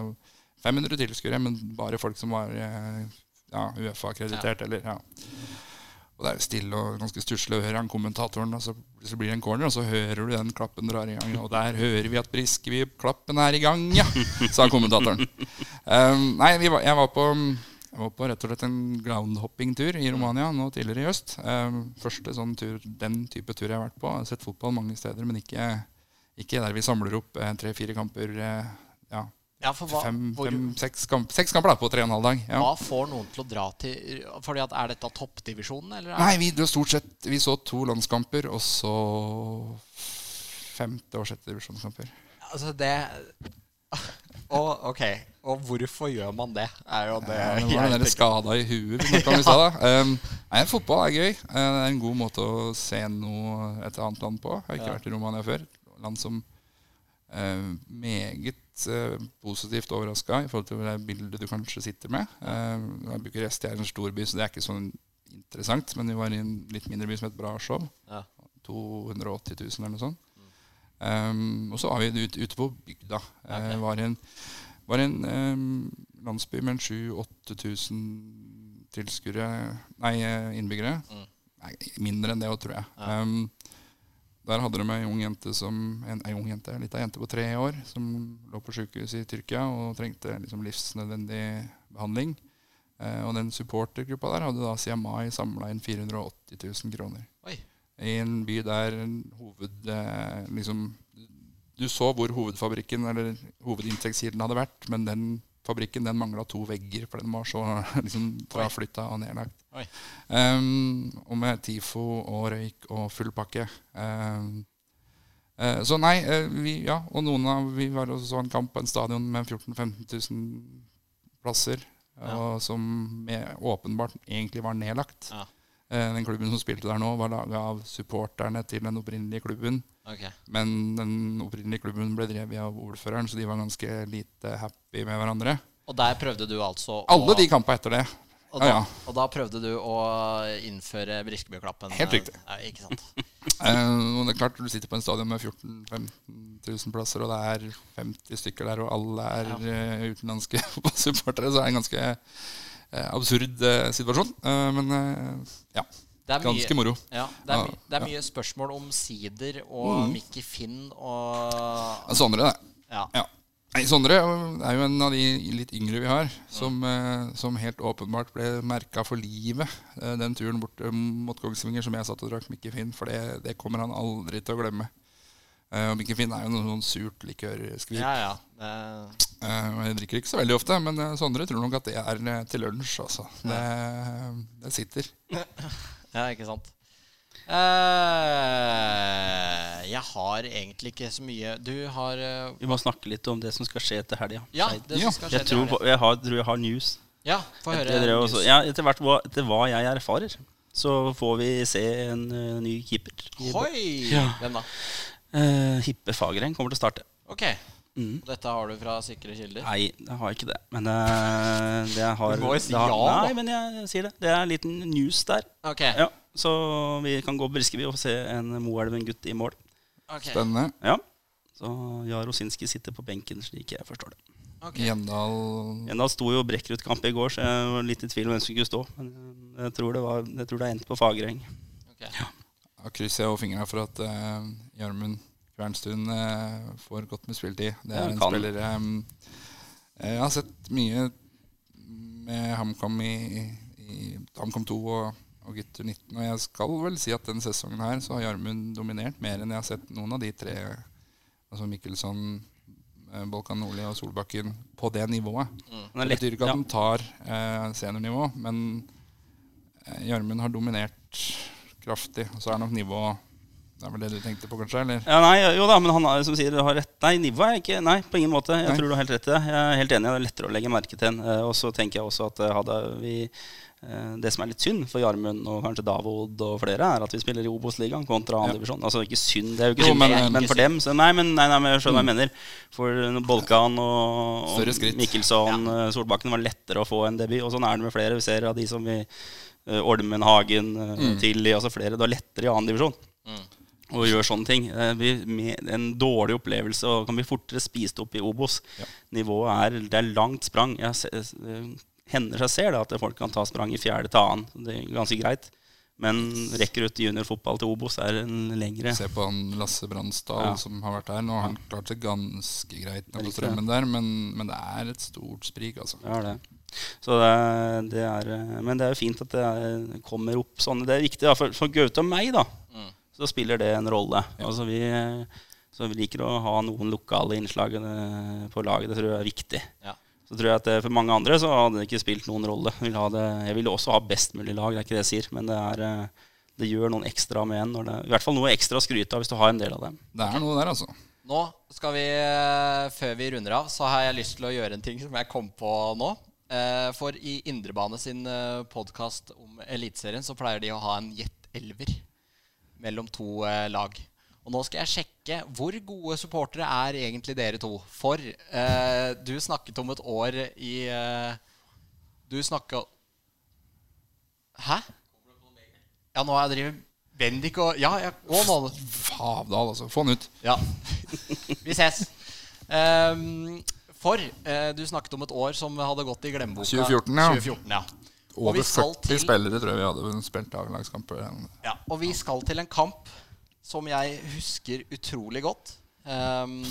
500 tilskuere, men bare folk som var eh, ja, Uefa-akkreditert. Ja. eller ja. Og det er jo stille og ganske stusslig å høre han kommentatoren, og så, så, blir det en corner, og så hører du den klappen drar i gang. Og der hører vi at Briskeby-klappen er i gang, ja! sa kommentatoren. Um, nei, var, jeg var på jeg var på rett og slett en groundhopping-tur i Romania nå tidligere i høst. Um, første sånn tur, den type tur jeg har vært på. Jeg har sett fotball mange steder, men ikke, ikke der vi samler opp eh, tre-fire kamper eh, ja, ja, hva, fem, hvor, fem, seks, kamp, seks, kamper da, på tre og en halv dag. Ja. Hva får noen til å dra til Fordi at Er dette toppdivisjonen? Eller Nei, vi, stort sett, vi så to landskamper og så femte- og sjette divisjonskamper. Altså, det og, ok, og hvorfor gjør man det? Er jo det ja, det var den skada i huet vi snakka om i stad. Um, nei, fotball er gøy. Uh, det er en god måte å se noe et annet land på. Jeg har ikke vært i Romania før. Land som meget uh, positivt overraska i forhold til det bildet du kanskje sitter med. Uh, Bucuresti er en stor by, så det er ikke sånn interessant. Men vi var i en litt mindre by som het Brasov. Ja. 280 000 eller noe sånt. Um, og så var vi ute, ute på bygda. Okay. Uh, var en, var en um, landsby med 7000-8000 tilskuere Nei, innbyggere. Mm. Nei, mindre enn det òg, tror jeg. Ja. Um, der hadde de ei ung jente som en, en ung jente, lita jente på tre år som lå på sykehus i Tyrkia og trengte liksom livsnødvendig behandling. Eh, og den supportergruppa der hadde da siden mai samla inn 480 000 kroner. Oi. I en by der hoved eh, liksom, Du så hvor hovedfabrikken eller hovedinntektskilden hadde vært, men den fabrikken den mangla to vegger, for den var så liksom, fraflytta og nedlagt. Um, og med TIFO og røyk og full pakke. Um, uh, så nei, uh, vi, ja, og noen av vi var og så en kamp på en stadion med 14 000-15 000 plasser, ja. og som med, åpenbart egentlig var nedlagt. Ja. Uh, den klubben som spilte der nå, var laga av supporterne til den opprinnelige klubben. Okay. Men den opprinnelige klubben ble drevet av ordføreren, så de var ganske lite happy med hverandre. Og der prøvde du altså Alle de kampene etter det. Og da, ja, ja. og da, prøvde du å innføre Briskebøklappen? Helt riktig. Ja, ikke sant? uh, det er klart Du sitter på en stadion med 14 000-15 000 plasser, og det er 50 stykker der, og alle er uh, utenlandske supportere, så det er en ganske uh, absurd situasjon. men ja. Ganske mye, moro. Ja, det, er, my, det er mye spørsmål om sider og mm. Mickey Finn og Sondre, det. Ja. ja. Nei, Sondre er jo en av de litt yngre vi har, som, ja. som helt åpenbart ble merka for livet. Eh, den turen bort mot Kongsvinger som jeg satt og drakk Mikke Finn, for det, det, kommer han aldri til å glemme. Og Mikke Finn er jo noe sånn surt likørskvip. Ja, ja. Det... Jeg drikker ikke så veldig ofte, men Sondre tror nok at det er til lunsj, altså. Det, det sitter. ja, ikke sant. Uh, jeg har egentlig ikke så mye Du har uh, Vi må snakke litt om det som skal skje etter helga. Ja, det som skal skje jeg, tror, jeg, har, tror jeg har news. Ja, få høre. Etter, news. Ja, etter hvert hva, etter hva jeg erfarer, så får vi se en uh, ny keeper. Hoi! Ja. Hvem da? Hippe Fagereng kommer til å starte. Ok Mm. Dette har du fra sikre kilder? Nei, jeg har ikke det. Men uh, det har, Du må jo si har, ja. Nei, men jeg sier det. Det er en liten news der. Ok ja, Så vi kan gå Briskeby og se en Moelven-gutt i mål. Okay. Spennende. Ja. Så Jar Osinski sitter på benken, slik jeg forstår det. Okay. Gjendal Gjendal sto jo Brekkerud-kamp i går, så jeg var litt i tvil om hvem som skulle stå. Men jeg tror det, var, jeg tror det endte på Fagereng. Okay. Ja. da krysser jeg fingra for at uh, Gjermund Kvernstuen uh, får godt med spilletid. Det er en kan. spiller um, Jeg har sett mye med HamKam i, i HamKam 2 og, og gutter 19, og jeg skal vel si at denne sesongen her så har Gjermund dominert mer enn jeg har sett noen av de tre, altså Mikkelsson, eh, Bolkan Nordli og Solbakken, på det nivået. Mm. Det betyr ikke at ja. de tar eh, seniornivå, men Jarmund Gjermund har dominert kraftig. Og så er nok nivået Det er vel det du tenkte på, kanskje? Eller? Ja, nei, jo da, men han som sier, har rett. Nei, nivået er ikke Nei, på ingen måte. Jeg Nei. tror du har helt rett i det. Jeg er helt enig. Det er lettere å legge merke til en. Eh, Og så tenker jeg også at eh, hadde vi eh, Det som er litt synd for Jarmund og kanskje Davod og flere, er at vi spiller i Obos-ligaen kontra Ja. divisjon. Altså ikke synd, det er jo ikke synd, men, men, men for dem så, Nei, men nei, nei, men jeg skjønner hva jeg mener. For Bolkan og, og. Mikkelsson, ja. Solbakken var lettere å få en debut. Og sånn er det med flere. Vi ser av de som vi Ormen, Hagen, mm. Tilly, altså flere. Det var lettere i annendivisjon og gjør sånne ting. Det blir med en dårlig opplevelse og kan bli fortere spist opp i Obos. Ja. Nivået er, det er langt sprang. Jeg ser, eh, hender seg ser det at folk kan ta sprang i fjerde til annen. Det er ganske greit. Men rekker ut juniorfotball til Obos er en lengre. Se på han Lasse Bransdal Ja. som har vært her. Nå har han klart seg ganske greit på strømmen der, men, men det er et stort sprik, altså. Ja, det. Så det, det er eh, Men det er jo fint at det er, kommer opp sånne. Det er viktig. Da. For, for Gaute og meg, da, så spiller det en rolle. Altså vi, så vi liker å ha noen lokale innslag på laget. Det tror jeg er viktig. Ja. Så tror jeg at eh, For mange andre så hadde det ikke spilt noen rolle. Jeg ville, ha det, jeg ville også ha best mulig lag, det er ikke det jeg sier. Men det, er, eh, det gjør noen ekstra med en. Når det, I hvert fall noe ekstra å skryte av hvis du har en del av dem. Det er noe der, altså. Nå skal vi, eh, før vi runder av, så har jeg lyst til å gjøre en ting som jeg kom på nå. Eh, For i Indrebane sin podkast om Eliteserien så pleier de å ha en Jet elver mellom to eh, lag. Og nå skal jeg sjekke hvor gode supportere er egentlig dere to. For eh, du snakket om et år i eh, Du snakka Hæ? Ja, nå har jeg drevet Bendik og Ja, jeg gå nå. Favdal, altså. Få den ut. Ja. Vi ses. Um, for eh, du snakket om et år som hadde gått i glemmeboka. 2014, ja. 2014, ja. Over 40 til- spillere tror jeg vi hadde spilt A-lagskamper. Ja, og vi skal til en kamp som jeg husker utrolig godt. Um,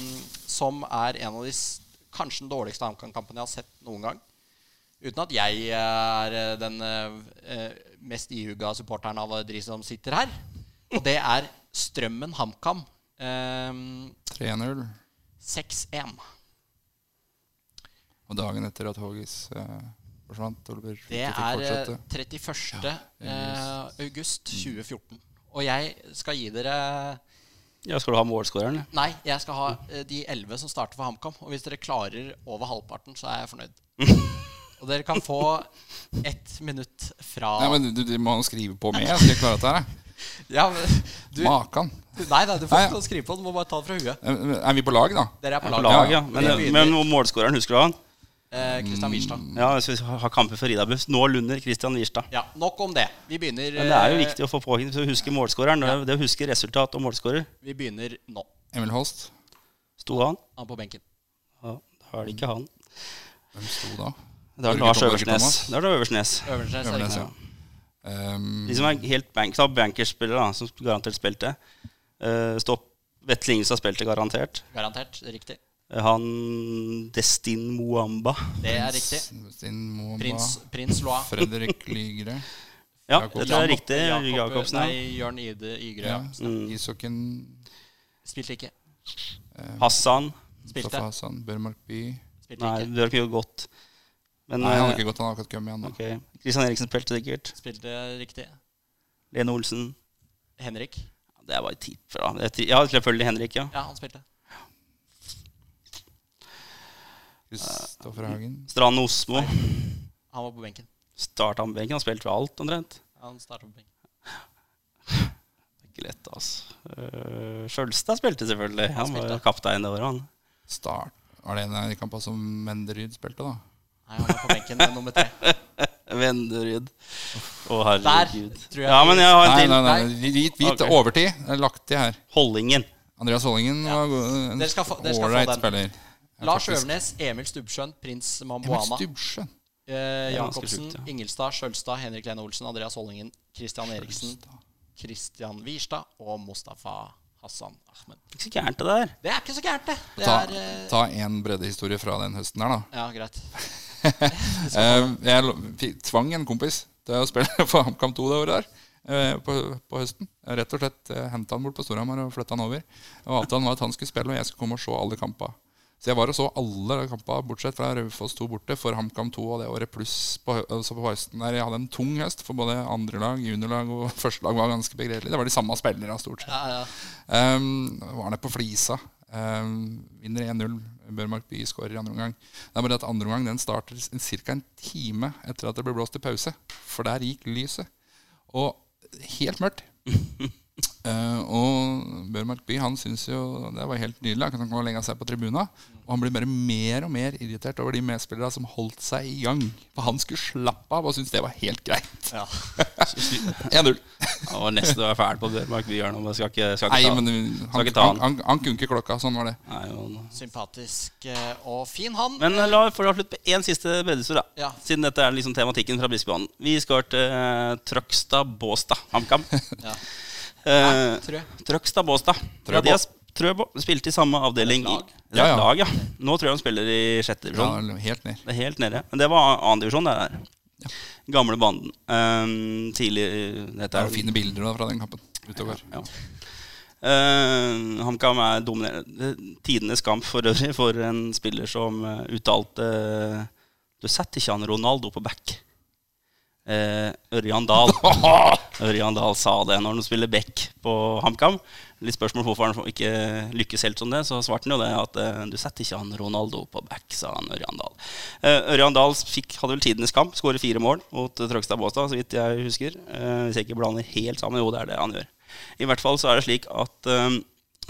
som er en av de kanskje den dårligste HamKam-kampene jeg har sett noen gang. Uten at jeg er eh, den eh, eh, mest ihuga supporteren av de som sitter her. Og det er Strømmen HamKam. Um, 3-0. 6-1. Og dagen etter at Hågis eh, forsvant. Det er eh, fortsette. 31. eh, august 2014. Og jeg skal gi dere Ja, Skal du ha målskåreren? Nei, jeg skal ha eh, de 11 som starter for HamKam. Og hvis dere klarer over halvparten, så er jeg fornøyd. Og dere kan få ett minutt fra Nei, men du, du må jo skrive på med. Jeg skal klare dette her. jeg. Ja, men du, Makan. Nei, nei, du får ikke skrive på. Du må bare ta det fra huet. Eh, Er vi på lag, da? Dere er på På lag. lag, ja. Ja, Men, men målskåreren, husker du han? Eh, Wirstad. Wierstad. Ja, hvis vi har kamper for Ridabuss. Nå Lunder, Kristian Wirstad. Ja, nok om det. Vi begynner Men det er jo eh, viktig å få på så huske målskåreren. Ja. det å huske resultat og målskårer. Vi begynner nå. Emil Holst. Sto han? Han på benken. Ja, da er det ikke han. Hvem sto da? Det er Lars Øversnes. Det er det Øversnes. Øversnes Øvernes, ja. ja. Um, De som er helt bank, bankerspillere, som garantert spilte. Uh, stopp. Vetle Ingstad spilte garantert. Garantert. Riktig. Eh, Han Destin Moamba. Det er riktig. Destin Moamba. Prins, prins Loa. Fredrik Lygre. Ja, Jakob. det tror jeg er riktig. Jakob- Jakobsen. Nei. Jørn Ide Ygre. Ja. Ja. Mm. Ishockeyen. Spilte ikke. Hassan. Spilte. Mustafa Hassan. Børmark By. Spilte Nei, ikke. du har ikke gjort godt. Men Nei, han har eh, ikke gått. Han har akkurat kommet igjen. da. ok. Christian Eriksen spilte sikkert. Spilte riktig. Lene Olsen. Henrik. Det var et tipp fra det er ti- Ja, selvfølgelig Henrik, ja. Ja, han spilte. Kristoffer Hagen. Strand Osmo. Han var på benken. Starta på benken. Han spilte for alt, omtrent. Han startet på benken. Ikke lett, altså. Uh, Sjølstad spilte selvfølgelig. Han Han var spilte. kaptein det året, han. Start. Var det en av de kampene som Menderyd spilte, da? Nei, han var på benken med nummer tre. Venderyd. Å, Der herregud. tror jeg Ja, men jeg har en til. nei, nei. nei. Hvit, hvit okay. overtid. Det er lagt til her. Holdingen. Andreas Hollingen var en Dere skal dere skal få ålreit den. spiller. Lars. Øvernes, Emil Stubbsjøen, Prins Mamboama, Stubbsjøen. eh, Jacobsen, sjukt, ja. Ingelstad, Skjølstad, Henrik Lene Olsen, Andreas Hollingen, Christian Eriksen, Christian Wierstad og Mustafa Hassan Ahmed. Ikke så gærent, det der. Det er ikke så gærent, det. det Ta, er, eh, ta en breddehistorie fra den høsten der, da. ja, greit. Eh, jeg tvang en kompis til å spille for HamKam 2 det året der. eh, På, på høsten. Rett og slett henta han bort på Storhamar og flytta han over. Og Avtalen var at han skulle spille, og jeg skulle komme og se alle kampene. Så jeg var og så alle kampene, bortsett fra Raufoss 2 borte, for HamKam 2 og det året pluss på, altså på høsten der. Jeg hadde en tung høst, for både andre lag, juniorlag og første lag var ganske begredelig. Det var de samme spillerne, stort sett. Ja, ja. Um, var nede på Flisa. Um, vinner 1-0. Børmark by skårer i andre omgang. Det er bare at andre omgang den starter ca. en time etter at det ble blåst i pause. For der gikk lyset. Og helt mørkt. Uh, og Børmark by han syns jo det var helt nydelig. Han kan legge seg på tribuna. Og han blir bare mer og mer irritert over de medspillerne som holdt seg i gang. For han skulle slappe av og syntes det var helt greit. ja. 1-0. Han var nesten å være fæl på Børmark by her nå, men skal ikke, skal Nei, ta men Skal han, ikke ta han, han. han, han kunne ikke klokka. Sånn var det. Nei, men... Sympatisk eh, og fin, han. Men eh, la oss få avslutte med én siste breddestor, da. Ja. Siden dette er liksom tematikken fra Briskebanen. Vi skal til uh, Trøgstad-Båstad, HamKam. Ja. Eh, Tror jeg. Trøgstad-Båstad. Ja, de har sp-. Spilte i samme avdeling. I, det er Ja, et ja. lag, ja. Nå tror jeg de spiller i sjette divisjon. Ja, helt ned. Det er helt nede. Men det var annendivisjon, det der. Gamle banden. Um, tidlig Dette Det er er jo fine bilder da fra den kampen utover. Ja. Uh, HamKam er dominerende. Tidenes kamp for øvrig for en spiller som eh, uttalte Du setter ikke han Ronaldo på back. Uh, Ørjan Dahl Ørjan Dahl sa det når han spiller back på HamKam. Litt spørsmål hvorfor han ikke lykkes helt som det. Så svarte han jo det at eh, du setter ikke han Ronaldo på back, sa han Ørjan Dahl. Eh, Ørjan Dahl fikk, hadde vel tidenes kamp, skårer fire mål mot uh, Trøgstad Båstad, så vidt jeg husker. Eh, hvis jeg ikke blander helt sammen. Jo, det er det han gjør. I hvert fall så er det slik at um,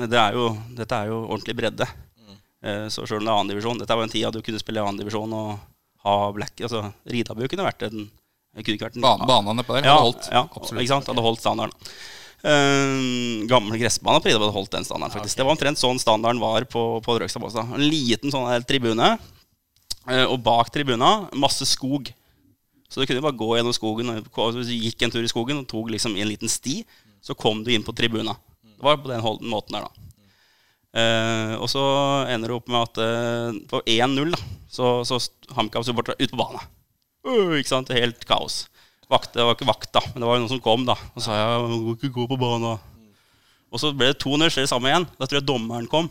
det er jo, dette er jo ordentlig bredde. Eh, så selv om det er annendivisjon Dette var en tid da du kunne spille i annendivisjon og ha black Altså Ridabu kunne vært en kunne ikke vært Ban banene på der ja, hadde holdt. Ja, Absolutt. ikke sant? Hadde holdt standarden. Uh, gamle gressbane på Ridabu hadde holdt den standarden. faktisk Det var omtrent sånn standarden var på, på Drøgstad Båstad. En liten sånn her tribune. uh, og bak tribuna masse skog. Så du kunne bare gå gjennom skogen. og Hvis du gikk en tur i skogen og tok liksom en liten sti, så kom du inn på tribuna. Det var på den måten der, da. Uh, og så ender det opp med at uh, på 1-0 da, så, så HamKam-supporterne ute på banen. Øh, ikke sant? Helt kaos. Vakt, det var ikke vakt, da, men det var jo noen som kom da og sa ja, må ikke gå på banen. Og så ble det 2-0, skjer det samme igjen. Da tror jeg dommeren kom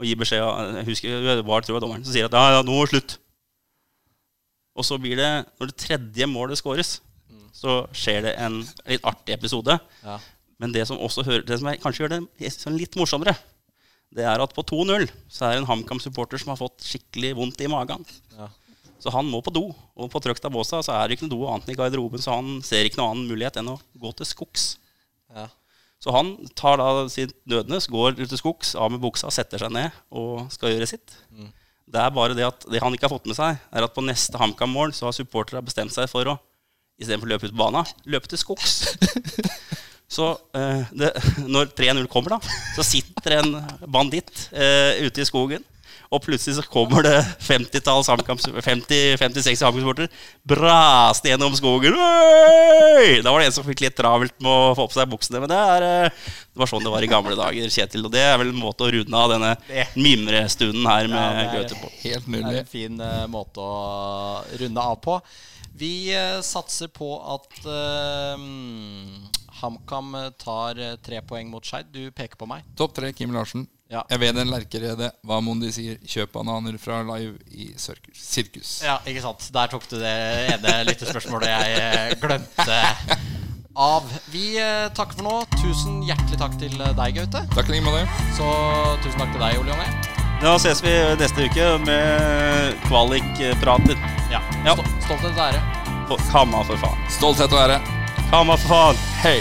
og gir beskjed. Jeg husker det var tror jeg dommeren som sier at ja, ja, nå er det slutt. Og så blir det, når det tredje målet skåres, så skjer det en litt artig episode. Ja. Men det som også hører, det som er, kanskje gjør det litt morsommere, det er at på 2-0 så er det en HamKam-supporter som har fått skikkelig vondt i magen. Ja. Så han må på do. Og på Trøgstad Båstad så er det ikke noe do annet enn i garderoben, så han ser ikke noen annen mulighet enn å gå til skogs. Ja. Så han tar da sitt nødnes, går ut til skogs, av med buksa, setter seg ned og skal gjøre sitt. Det er bare det at det han ikke har fått med seg, er at på neste HamKam-mål så har supporterne bestemt seg for å istedenfor å løpe ut på banen, løpe til skogs. Så eh, det, når 3-0 kommer, da, så sitter en banditt eh, ute i skogen. Og plutselig så kommer det 50-talls HamKam- 50-60 HamKam-supportere brasende gjennom skogen. Øy! Da var det en som fikk litt travelt med å få på seg buksene. Men det, er, eh, det var sånn det var i gamle dager, Kjetil. Og det er vel en måte å runde av denne mimrestunden her med er- Gaute på. Helt mulig. Det er en fin eh, måte å runde av på. Vi eh, satser på at uh, HamKam tar tre poeng mot Skeid. Du peker på meg. Topp tre, Kim Larsen. Ja. Jeg vet en lerkerede. Hva Mondi sier. Kjøp bananer fra Live i sirkus. Ja, ikke sant. Der tok du det ene lyttespørsmålet jeg eh, glemte av. Vi eh, takker for nå. Tusen hjertelig takk til eh, deg, Gaute. Takk like måte. Så tusen takk til deg, Ole Jonny. Da ses vi neste uke med kvalikprater. Ja. Ja. Stolthet og ære. Kamma, for faen. Stolthet og ære. Kamma, for faen. Hei!